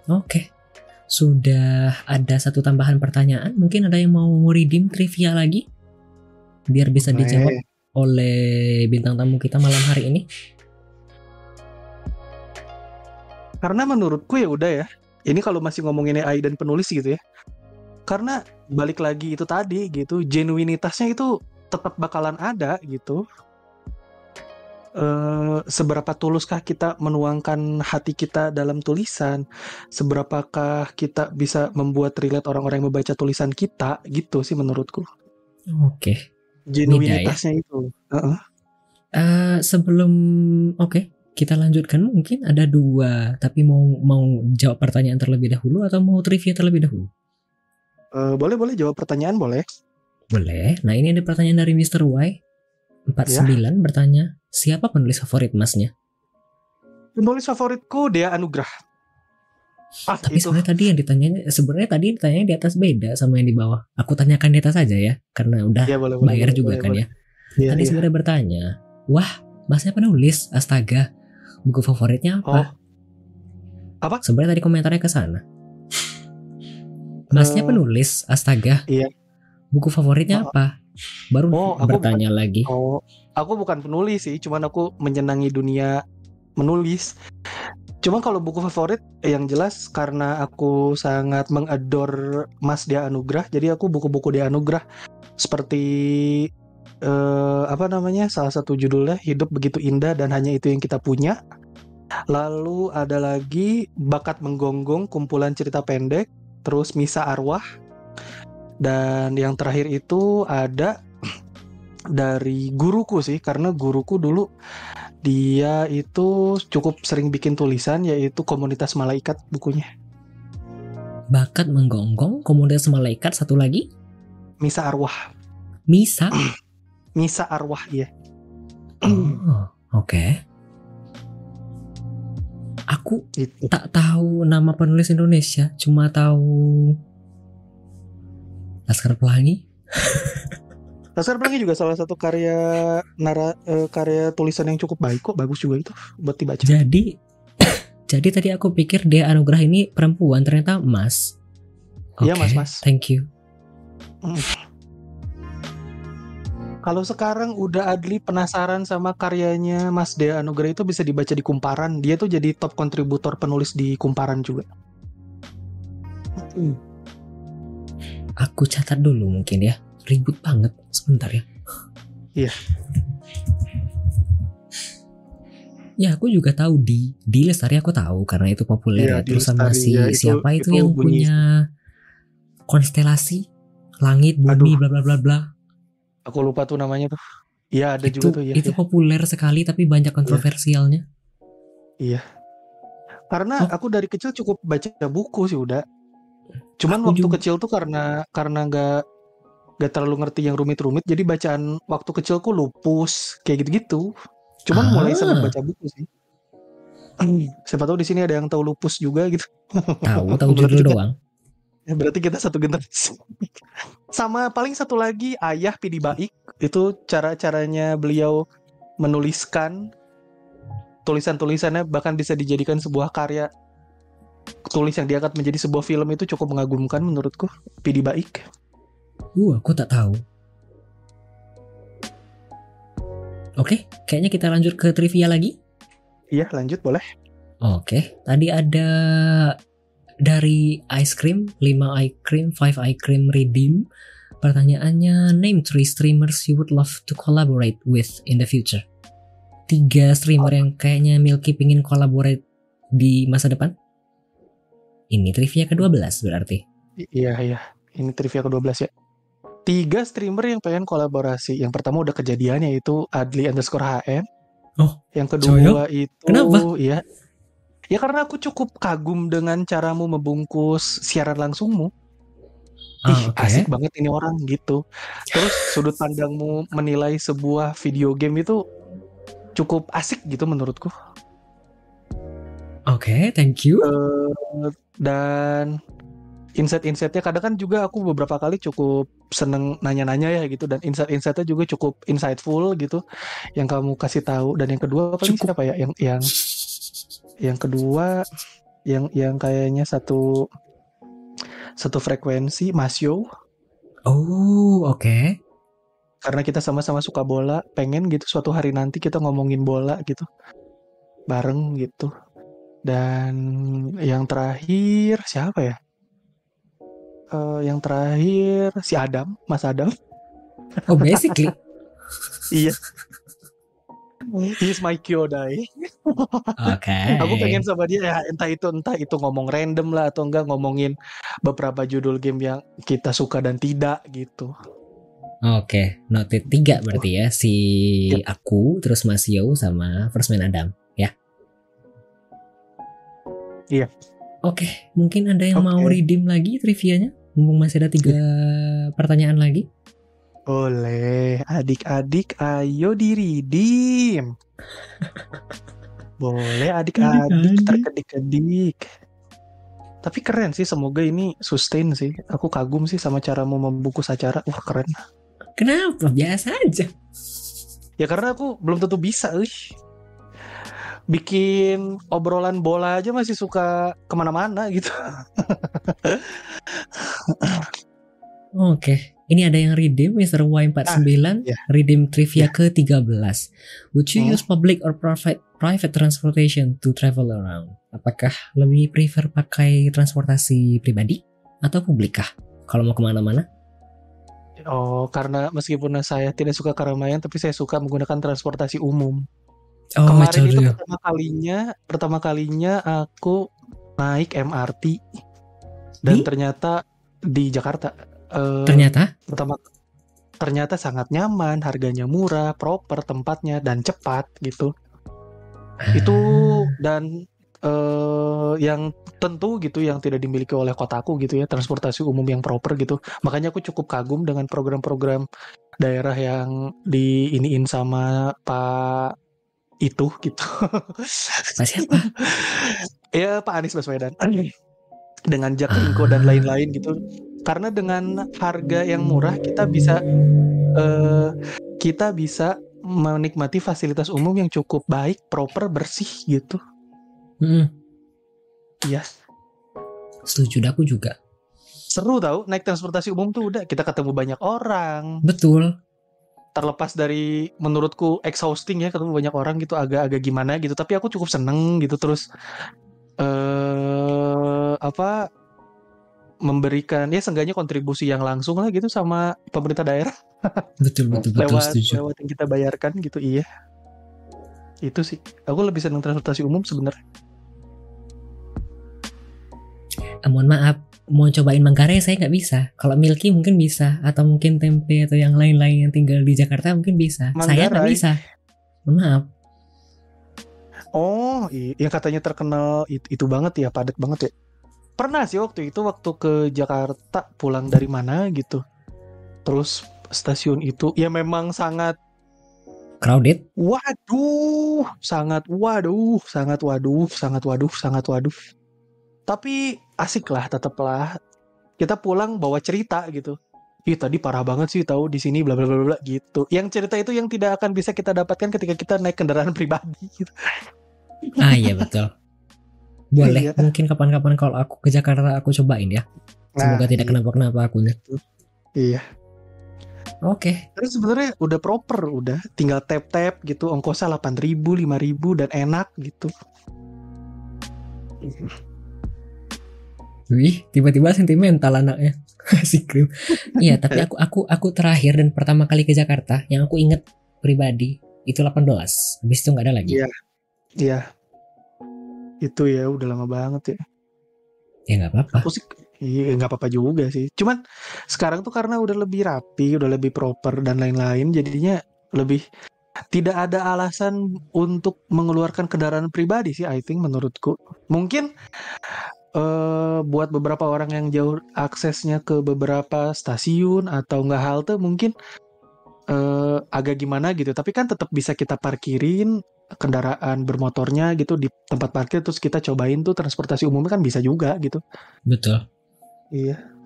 Oke. Sudah ada satu tambahan pertanyaan. Mungkin ada yang mau redeem trivia lagi? Biar bisa dijawab Eh, oleh bintang tamu kita malam hari ini. karena menurutku ya udah ya ini kalau masih ngomongin AI dan penulis gitu ya karena balik lagi itu tadi gitu genuinitasnya itu tetap bakalan ada gitu eh seberapa tuluskah kita menuangkan hati kita dalam tulisan seberapakah kita bisa membuat relate orang-orang yang membaca tulisan kita gitu sih menurutku Oke. genuinitasnya itu Heeh. Eh, sebelum oke, kita lanjutkan mungkin ada dua, tapi mau mau jawab pertanyaan terlebih dahulu atau mau trivia terlebih dahulu? Eh, boleh boleh jawab pertanyaan boleh Boleh. Nah, ini ada pertanyaan dari Mr. Y. 49 bertanya, siapa penulis favorit Masnya? penulis favoritku Dea Anugrah ah Tapi itu sebenarnya tadi yang ditanyanya sebenarnya tadi ditanyanya di atas beda sama yang di bawah. Aku tanyakan di atas aja ya, karena udah ya boleh bayar boleh, juga boleh, kan boleh. ya. Iya, Tadi iya. sebenarnya bertanya, wah, Masnya penulis, astaga. Buku favoritnya apa? Oh. Apa? Sebenarnya tadi komentarnya ke sana. Masnya Eh, penulis, astaga. iya. Buku favoritnya Oh. apa? Baru Oh, aku bertanya lagi. Oh, aku bukan penulis sih, cuman aku menyenangi dunia menulis. Cuma kalau buku favorit yang jelas karena aku sangat mengador Mas Dia Anugrah, jadi aku buku-buku Dia Anugrah seperti eh, apa namanya? Salah satu judulnya Hidup Begitu Indah dan Hanya Itu Yang Kita Punya. Lalu ada lagi Bakat Menggonggong, kumpulan cerita pendek, terus Misa Arwah. Dan yang terakhir itu ada dari guruku sih karena guruku dulu dia itu cukup sering bikin tulisan yaitu komunitas malaikat bukunya. Bakat menggonggong, komunitas malaikat, satu lagi, Misa Arwah. Misa. Misa Arwah ya Oh, oke. Aku itu tak tahu nama penulis Indonesia, cuma tahu Laskar Pelangi. Laskar Pelangi juga salah satu karya nara eh, karya tulisan yang cukup baik kok bagus juga itu buat dibaca Jadi jadi tadi aku pikir dia anugerah ini perempuan ternyata Mas. Iya, Mas, Mas. Thank you. kalau sekarang udah Adli penasaran sama karyanya Mas Dea Anugrah itu bisa dibaca di Kumparan dia tuh jadi top kontributor penulis di Kumparan juga Hmm. Aku catat dulu mungkin ya. Ribut banget sebentar ya. Iya. Ya aku juga tahu di di Lestari aku tahu karena itu populer Iya, ya. Terus sama si ya, itu- siapa itu, itu yang bunyi. punya konstelasi langit bumi bla bla bla bla. aku lupa tuh namanya tuh Iya ada itu juga tuh ya, itu populer sekali tapi banyak kontroversialnya. Karena Oh. aku dari kecil cukup baca buku sih udah. Cuman Aku waktu juga. kecil tuh karena karena nggak nggak terlalu ngerti yang rumit-rumit, jadi bacaan waktu kecilku lupus kayak gitu-gitu. Cuman mulai seneng Ah. baca buku sih. Siapa tahu di sini ada yang tahu lupus juga gitu. Tahu, tahu judul kita- doang. Ya, berarti kita satu generasi. Sama paling satu lagi Ayah Pidi Baik itu cara-caranya beliau menuliskan tulisan-tulisannya bahkan bisa dijadikan sebuah karya tulis yang diangkat menjadi sebuah film itu cukup mengagumkan menurutku Pidi Baik. Uh, aku tak tahu. Oke, kayaknya kita lanjut ke trivia lagi. Iya lanjut boleh. Oke, tadi ada dari ice cream, 5 ice cream, 5 ice cream redeem. Pertanyaannya, name three streamers you would love to collaborate with in the future. Tiga streamer yang kayaknya Milky pingin collaborate di masa depan. Ini trivia ke-12 berarti. I- Iya iya. Ini trivia ke-12 ya. Tiga streamer yang pengen kolaborasi. Yang pertama udah kejadiannya itu Adli underscore HM. Oh, Yang kedua itu Kenapa? Iya. Ya karena aku cukup kagum dengan caramu membungkus siaran langsungmu. Ah, Ih, oke. asik banget ini orang gitu. Terus sudut pandangmu menilai sebuah video game itu cukup asik gitu menurutku. Oke, thank you. Eh, dan insight-insightnya kadang kan juga aku beberapa kali cukup seneng nanya-nanya ya gitu dan insight-insightnya juga cukup insightful gitu yang kamu kasih tahu dan yang kedua paling Cukup. siapa ya yang yang yang kedua yang yang kayaknya satu satu frekuensi Masyo Oh, oke. karena kita sama-sama suka bola pengen gitu suatu hari nanti kita ngomongin bola gitu bareng gitu dan yang terakhir siapa ya Eh, yang terakhir si Adam Mas Adam Oh, basically. iya He's my Kyodai. Oke. Aku pengen sama dia ya entah itu entah itu ngomong random lah atau enggak ngomongin beberapa judul game yang kita suka dan tidak gitu. Oke, noted tiga berarti ya si Yep. aku, terus Mas Yo sama First Man Adam. Iya. Oke, mungkin ada yang mau Oke. redeem lagi trivianya? Mumpung masih ada tiga pertanyaan lagi. Boleh, adik-adik ayo diridim. Boleh adik-adik terkedik-kedik. Tapi keren sih, semoga ini sustain sih. Aku kagum sih sama caramu membungkus acara. Wah keren. Kenapa? Biasa aja. Ya karena aku belum tentu bisa. Uih. Bikin obrolan bola aja masih suka ke mana-mana gitu. Oke, ini ada yang redeem Mr. Y49, ya. redeem trivia ke-13. Would you Hmm. use public or private private transportation to travel around? Apakah lebih prefer pakai transportasi pribadi atau publik kah? Kalau mau ke mana-mana? Oh, karena meskipun saya tidak suka keramaian, tapi saya suka menggunakan transportasi umum. Oh, Kemarin itu contohnya. pertama kalinya, pertama kalinya aku naik MRT dan Di? ternyata di Jakarta. eh, Ternyata pertama ternyata sangat nyaman, harganya murah, proper tempatnya dan cepat gitu. Itu dan eh yang tentu gitu yang tidak dimiliki oleh kotaku gitu ya transportasi umum yang proper gitu makanya aku cukup kagum dengan program-program daerah yang diiniin sama Pak itu gitu. Pak siapa? ya Pak Anies Baswedan. Dengan Jaklingko dan lain-lain gitu. Karena dengan harga yang murah kita bisa eh kita bisa menikmati fasilitas umum yang cukup baik proper bersih gitu. Mm-mm, Iya. Setuju aku juga. seru tau naik transportasi umum tuh udah kita ketemu banyak orang. Betul. Terlepas dari menurutku exhausting ya ketemu banyak orang gitu agak-agak gimana gitu. Tapi aku cukup seneng gitu terus eh apa memberikan ya seenggaknya kontribusi yang langsung lah gitu sama pemerintah daerah. Betul betul betul lewat setuju. lewat yang kita bayarkan gitu iya. Itu sih. Aku lebih seneng transportasi umum sebenarnya. Eh, mohon maaf, mau cobain Manggarai saya nggak bisa. Kalau Milky mungkin bisa, atau mungkin tempe atau yang lain-lain yang tinggal di Jakarta mungkin bisa. Saya nggak Manggarai? bisa. Maaf. oh i- yang katanya terkenal itu, itu banget ya padat banget ya pernah sih waktu itu waktu ke Jakarta pulang dari mana gitu terus stasiun itu ya memang sangat Crowded? waduh sangat waduh sangat waduh sangat waduh sangat waduh tapi asik lah tetaplah kita pulang bawa cerita gitu Ih tadi parah banget sih tahu di sini bla bla bla bla gitu. Yang cerita itu yang tidak akan bisa kita dapatkan ketika kita naik kendaraan pribadi gitu. Ah iya betul. Boleh, Iya. mungkin kapan-kapan kalau aku ke Jakarta aku cobain ya. Semoga Nah, tidak kenapa-kenapa akunya. Iya. Oke, Terus sebenarnya udah proper, udah tinggal tap tap gitu, ongkosnya 8.000, 5.000 dan enak gitu. Wih, tiba-tiba sentimental anaknya. si krim. Iya, tapi aku aku aku terakhir dan pertama kali ke Jakarta yang aku inget pribadi itu 18. Habis itu nggak ada lagi. Iya. Iya. Itu ya udah lama banget ya. Ya nggak apa-apa. Aku sih iya nggak apa-apa juga sih. Cuman sekarang tuh karena udah lebih rapi, udah lebih proper dan lain-lain, jadinya lebih tidak ada alasan untuk mengeluarkan kendaraan pribadi sih, I think menurutku. Mungkin eh buat beberapa orang yang jauh aksesnya ke beberapa stasiun atau nggak halte mungkin eh agak gimana gitu. Tapi kan tetap bisa kita parkirin kendaraan bermotornya gitu di tempat parkir terus kita cobain tuh transportasi umumnya kan bisa juga gitu. Betul. Iya.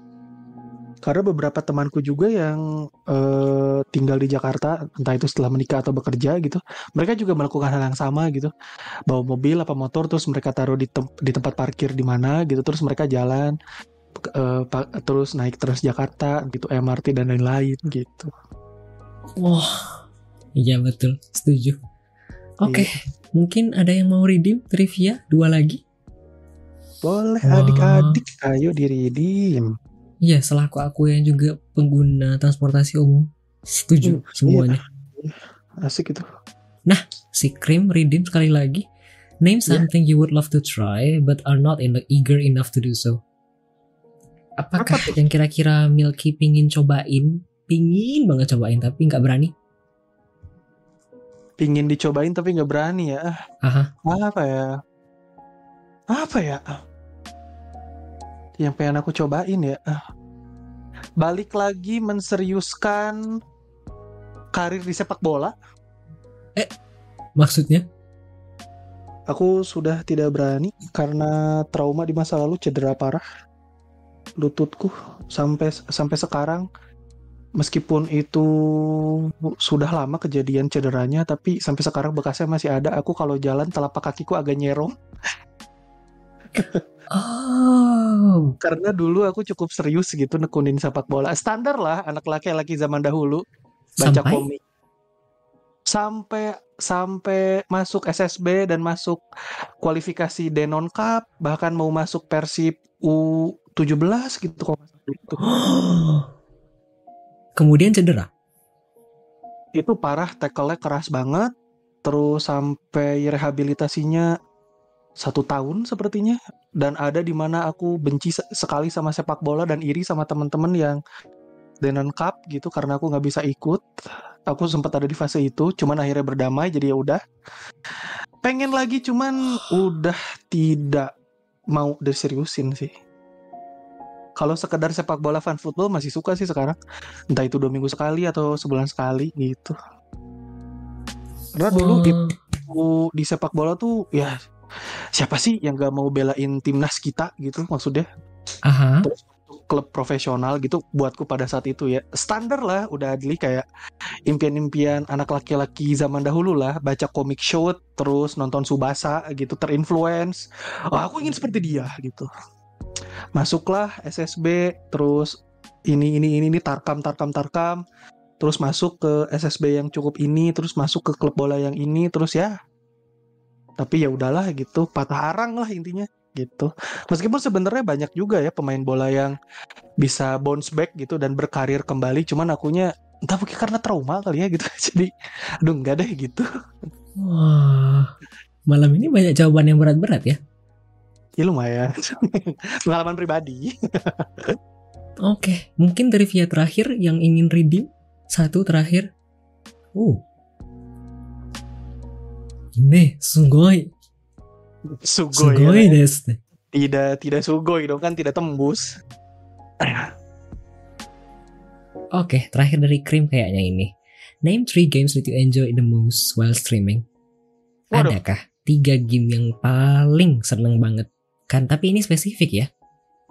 Karena beberapa temanku juga yang eh, tinggal di Jakarta, entah itu setelah menikah atau bekerja gitu, mereka juga melakukan hal yang sama gitu. Bawa mobil apa motor terus mereka taruh di tem- di tempat parkir di mana gitu, terus mereka jalan pa- terus naik terus Jakarta gitu, MRT dan lain-lain gitu. Wah, iya betul, setuju. Oke, mungkin ada yang mau redeem trivia dua lagi? Boleh adik-adik, ayo diridim. Iya, selaku aku yang juga pengguna transportasi umum, setuju Hmm, semuanya. Asik itu. Si Krim redeem sekali lagi. Name Ya. something you would love to try but are not in eager enough to do so. Apakah Apa yang kira-kira Milky pingin cobain? Pingin banget cobain tapi nggak berani. Pingin dicobain tapi nggak berani ya. Aha. Apa ya? Apa ya? Yang pengen aku cobain ya. Balik lagi menseriuskan karir di sepak bola. Maksudnya? Aku sudah tidak berani karena trauma di masa lalu cedera parah lututku sampai sampai sekarang meskipun itu sudah lama kejadian cederanya tapi sampai sekarang bekasnya masih ada aku kalau jalan telapak kakiku agak nyerong Oh. karena dulu aku cukup serius gitu nekunin sepak bola. Standar lah anak laki-laki zaman dahulu. Baca Sampai? komik. Sampai sampai masuk SSB dan masuk kualifikasi Denon Cup bahkan mau masuk Persib U17 gitu kok itu. Kemudian cedera. itu parah tackle-nya keras banget. Terus sampai rehabilitasinya satu tahun sepertinya dan ada di mana aku benci se- sekali sama sepak bola dan iri sama teman-teman yang Denon Cup gitu karena aku nggak bisa ikut. Aku sempat ada di fase itu cuman akhirnya berdamai jadi ya udah. Pengen lagi cuman udah tidak mau diseriusin sih. Kalau sekedar sepak bola fan football masih suka sih sekarang. Entah itu dua minggu sekali atau sebulan sekali gitu. Karena dulu di, di sepak bola tuh ya siapa sih yang gak mau belain timnas kita gitu maksudnya? Aha. klub profesional gitu buatku pada saat itu ya. Standar lah udah adli kayak impian-impian anak laki-laki zaman dahulu lah. Baca komik shoot terus nonton Subasa gitu terinfluence. Oh, aku ingin seperti dia gitu. Masuklah SSB terus ini ini ini ini tarkam tarkam tarkam. Terus masuk ke SSB yang cukup ini terus masuk ke klub bola yang ini terus ya tapi ya udahlah gitu patah arang lah intinya gitu meskipun sebenarnya banyak juga ya pemain bola yang bisa bounce back gitu dan berkarir kembali cuman akunya entah mungkin karena trauma kali ya gitu jadi aduh enggak deh gitu Wah. Malam ini banyak jawaban yang berat-berat ya. ya lumayan pengalaman pribadi Oke, mungkin dari via terakhir yang ingin redeem satu terakhir. Uh. Ini sugoi, sugoi sugoi ya. desu. tidak tidak sugoi dong kan tidak tembus. Oke, terakhir dari Krim kayaknya ini. Name three games that you enjoy the most while streaming. Waduh. Adakah tiga game yang paling seneng banget? Kan, tapi ini spesifik ya.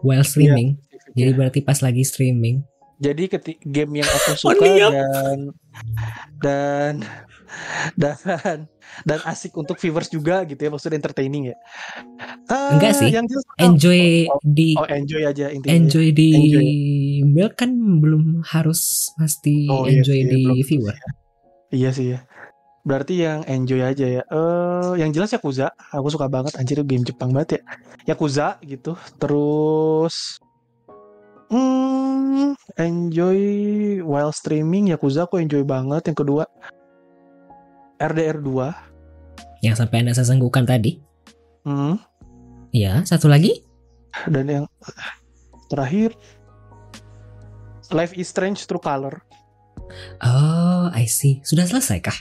While streaming. Jadi berarti pas lagi streaming. Jadi game yang aku suka niat. dan dan dan dan asik untuk viewers juga gitu ya maksudnya entertaining ya. Eh, Enggak sih. Yang jelas- Enjoy oh, di oh, enjoy aja intinya. enjoy di Enjoy. milk kan belum harus pasti Oh, iya enjoy sih, di belum viewer. Iya sih ya. Berarti yang enjoy aja ya. Eh, yang jelas Yakuza, aku suka banget anjir game Jepang banget ya. Yakuza gitu. Terus hmm, enjoy while streaming Yakuza aku enjoy banget. Yang kedua RDR 2. Yang sampai anda sesenggukan tadi. Hmm. Ya, satu lagi. Dan yang terakhir Life is Strange True Color. Oh, I see. Sudah selesai kah?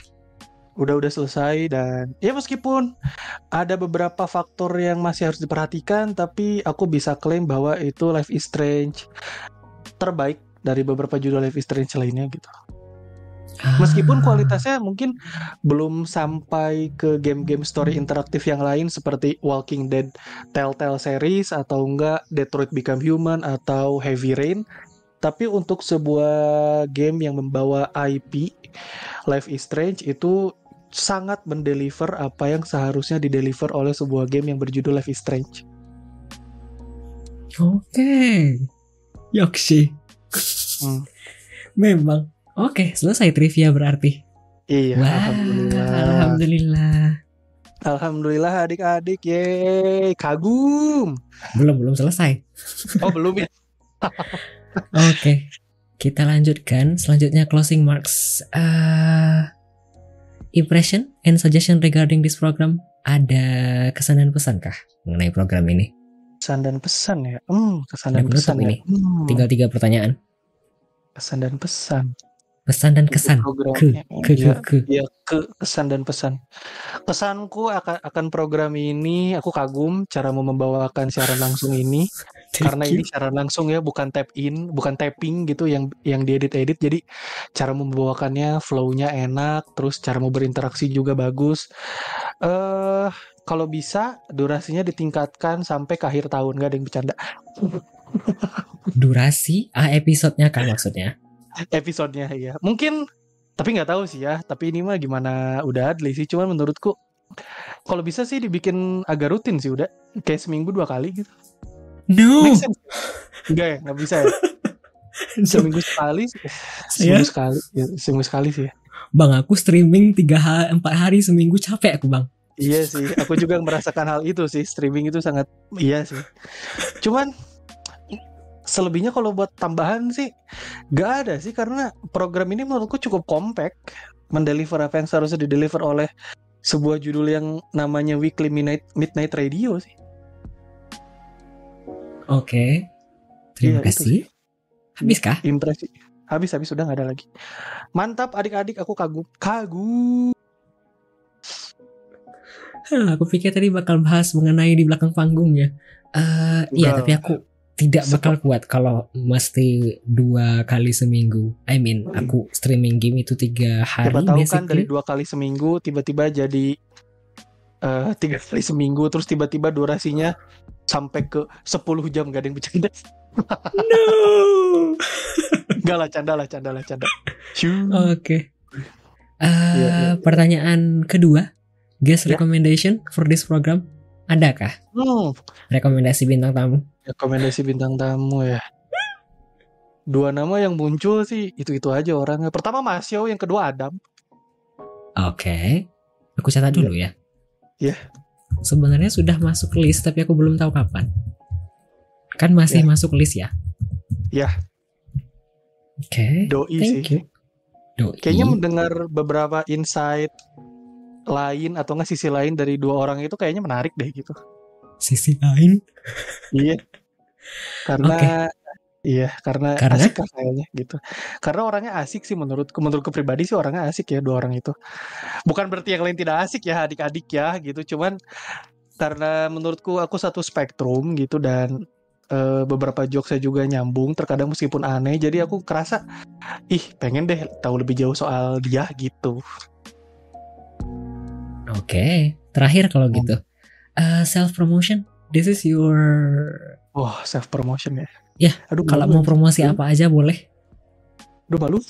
udah udah selesai dan ya meskipun ada beberapa faktor yang masih harus diperhatikan tapi aku bisa klaim bahwa itu Life is Strange terbaik dari beberapa judul Life is Strange lainnya gitu. Meskipun Ah. kualitasnya mungkin belum sampai ke game-game story interaktif yang lain seperti Walking Dead Telltale series atau enggak Detroit Become Human atau Heavy Rain, tapi untuk sebuah game yang membawa IP Life is Strange itu sangat mendeliver apa yang seharusnya dideliver oleh sebuah game yang berjudul Life is Strange. Oke. Yoksi. Hmm. Memang. Oke, selesai trivia berarti. Iya, Wah, alhamdulillah. alhamdulillah. Alhamdulillah adik-adik, yeay, kagum. Belum belum selesai. Oh, belum ya? Oke. Kita lanjutkan selanjutnya closing marks. Eh, impression and suggestion regarding this program. Ada kesan dan pesan kah mengenai program ini? Kesan dan pesan ya. Hmm, kesan dan pesan ya. ini. Hmm, Tinggal tiga pertanyaan. kesan dan pesan. Pesan dan kesan. Programnya. Ke Ya, ke ke. ya ke kesan dan pesan. Kesanku akan akan program ini aku kagum cara mau membawakan siaran langsung ini karena ini siaran langsung ya bukan tap in, bukan tapping gitu yang yang diedit-edit jadi cara membawakannya flow-nya enak, terus cara mau berinteraksi juga bagus. Eh kalau bisa durasinya ditingkatkan sampai ke akhir tahun gak ada yang bercanda. durasi ah episodenya kan maksudnya. Episodenya ya mungkin tapi nggak tahu sih ya. Tapi ini mah gimana udah adli sih. Cuman menurutku kalau bisa sih dibikin agak rutin sih udah. Kayak seminggu dua kali gitu. No. Enggak ya? Nggak bisa ya? Seminggu sekali sih. seminggu sekali ya, seminggu sekali sih ya. Bang aku streaming tiga ha- empat hari seminggu. Capek aku bang. iya sih. Aku juga merasakan hal itu sih. Streaming itu sangat iya sih. Cuman selebihnya kalau buat tambahan sih gak ada sih karena program ini menurutku cukup compact mendeliver apa yang seharusnya dideliver oleh sebuah judul yang namanya Weekly Midnight Midnight Radio sih. Oke. Terima Iya, itu kasih. Habis kah? Impresi. Habis habis sudah nggak ada lagi. Mantap adik-adik aku kagum. Kagum. Hah, aku pikir tadi bakal bahas mengenai di belakang panggungnya. Eh, iya, tapi aku tidak bakal kuat kalau mesti dua kali seminggu. I mean, Hmm. aku streaming game itu tiga hari Coba tahu kan dari dua kali seminggu tiba-tiba jadi eh tiga kali seminggu terus tiba-tiba durasinya sampai ke 10 jam gak ada yang bercanda. No. Enggak lah, canda lah, canda lah, canda. Oke. Eh, Iya, iya. pertanyaan kedua, guest Ya. recommendation for this program adakah Hmm, rekomendasi bintang tamu? Rekomendasi bintang tamu ya. Dua nama yang muncul sih itu-itu aja orangnya. Pertama Masyo, yang kedua Adam. Oke, aku catat dulu ya. Iya. Sebenarnya sudah masuk list tapi aku belum tahu kapan. Kan masih Iya. masuk list ya? Iya. Oke. Doi Thank sih. you. Doi. Kayaknya mendengar beberapa insight lain atau nggak sisi lain dari dua orang itu kayaknya menarik deh gitu. Sisi lain. Iya. Karena iya, karena, Karena? asik lah kayaknya gitu. Karena orangnya asik sih menurutku, menurutku pribadi sih orangnya asik ya dua orang itu. Bukan berarti yang lain tidak asik ya adik-adik ya gitu, cuman karena menurutku aku satu spektrum gitu dan uh, beberapa jokes saya juga nyambung terkadang meskipun aneh jadi aku kerasa ih pengen deh tahu lebih jauh soal dia gitu oke okay. terakhir kalau hmm. gitu uh, self promotion this is your wah oh, self promotion ya? Ya aduh kalau mau promosi apa aja boleh. Aduh malu.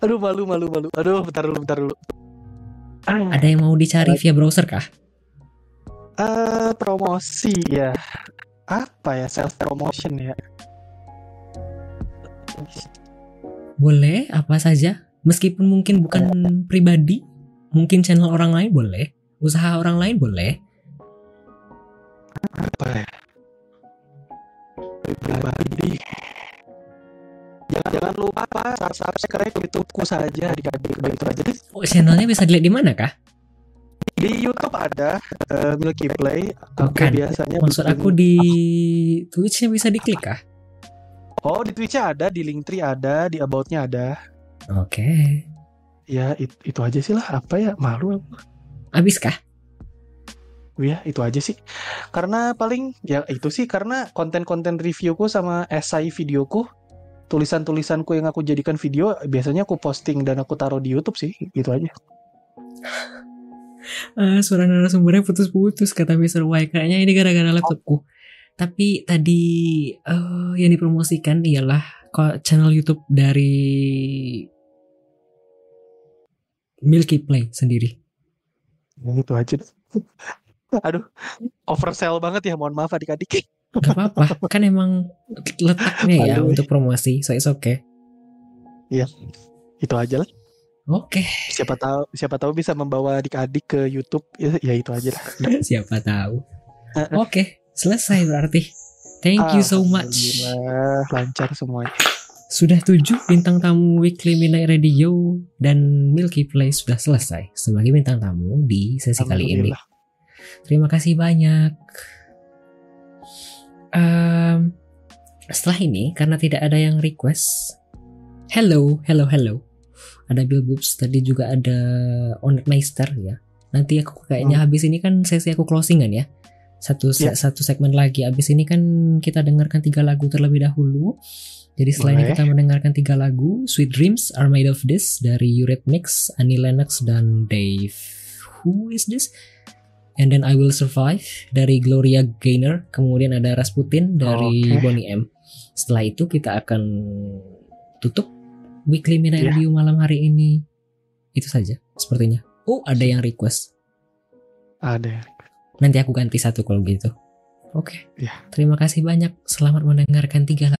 Aduh malu malu malu. Aduh bentar dulu bentar dulu. Ada yang mau dicari via browser kah? Uh, promosi ya. Apa ya self promotion ya? Boleh apa saja. Meskipun mungkin bukan pribadi mungkin channel orang lain boleh usaha orang lain boleh apa ya pribadi jangan jangan lupa apa subscribe YouTubeku saja adik-adik begitu aja oh channelnya bisa dilihat di mana kah di YouTube ada uh, Milky Play. Bukan. biasanya maksud aku di Twitch-nya bisa diklik kah? Oh, di Twitch-nya ada, di Linktree ada, di About-nya ada. Oke. Okay. Ya, it, itu aja sih lah. Apa ya? Malu aku. Abis kah? Ya, itu aja sih. Karena paling ya itu sih karena konten-konten reviewku sama esai videoku, tulisan-tulisanku yang aku jadikan video biasanya aku posting dan aku taruh di YouTube sih. Itu aja uh, suara narasumbernya putus-putus kata Mr. Y kayaknya ini gara-gara laptopku tapi tadi uh, yang dipromosikan ialah channel YouTube dari Milky Play sendiri itu aja aduh oversell banget ya mohon maaf adik-adik Gak apa-apa kan emang letaknya ya Aduh. untuk promosi so it's okay iya itu aja lah Oke. Okay. Siapa tahu siapa tahu bisa membawa adik-adik ke YouTube ya, ya itu aja lah. siapa tahu. Oke, okay. selesai berarti. Thank you so much. Lancar semuanya. Sudah tujuh bintang tamu Weekly Midnight Radio dan Milky Play sudah selesai sebagai bintang tamu di sesi kali ini. Terima kasih banyak. Um, setelah ini karena tidak ada yang request, hello, hello, hello ada Bill Boobs tadi juga ada Onet Meister ya nanti aku kayaknya hmm. habis ini kan sesi aku closingan ya satu yeah. satu segmen lagi habis ini kan kita dengarkan tiga lagu terlebih dahulu jadi selain kita mendengarkan tiga lagu Sweet Dreams Are Made of This dari Eurythmics, Annie Lennox dan Dave Who is this? And then I Will Survive dari Gloria Gaynor kemudian ada Rasputin dari okay. Bonnie M setelah itu kita akan tutup weekly Midnight yeah. Review malam hari ini. Itu saja sepertinya. Oh, ada yang request. Ada. Nanti aku ganti satu kalau gitu. Oke. Okay. Yeah. Terima kasih banyak. Selamat mendengarkan tiga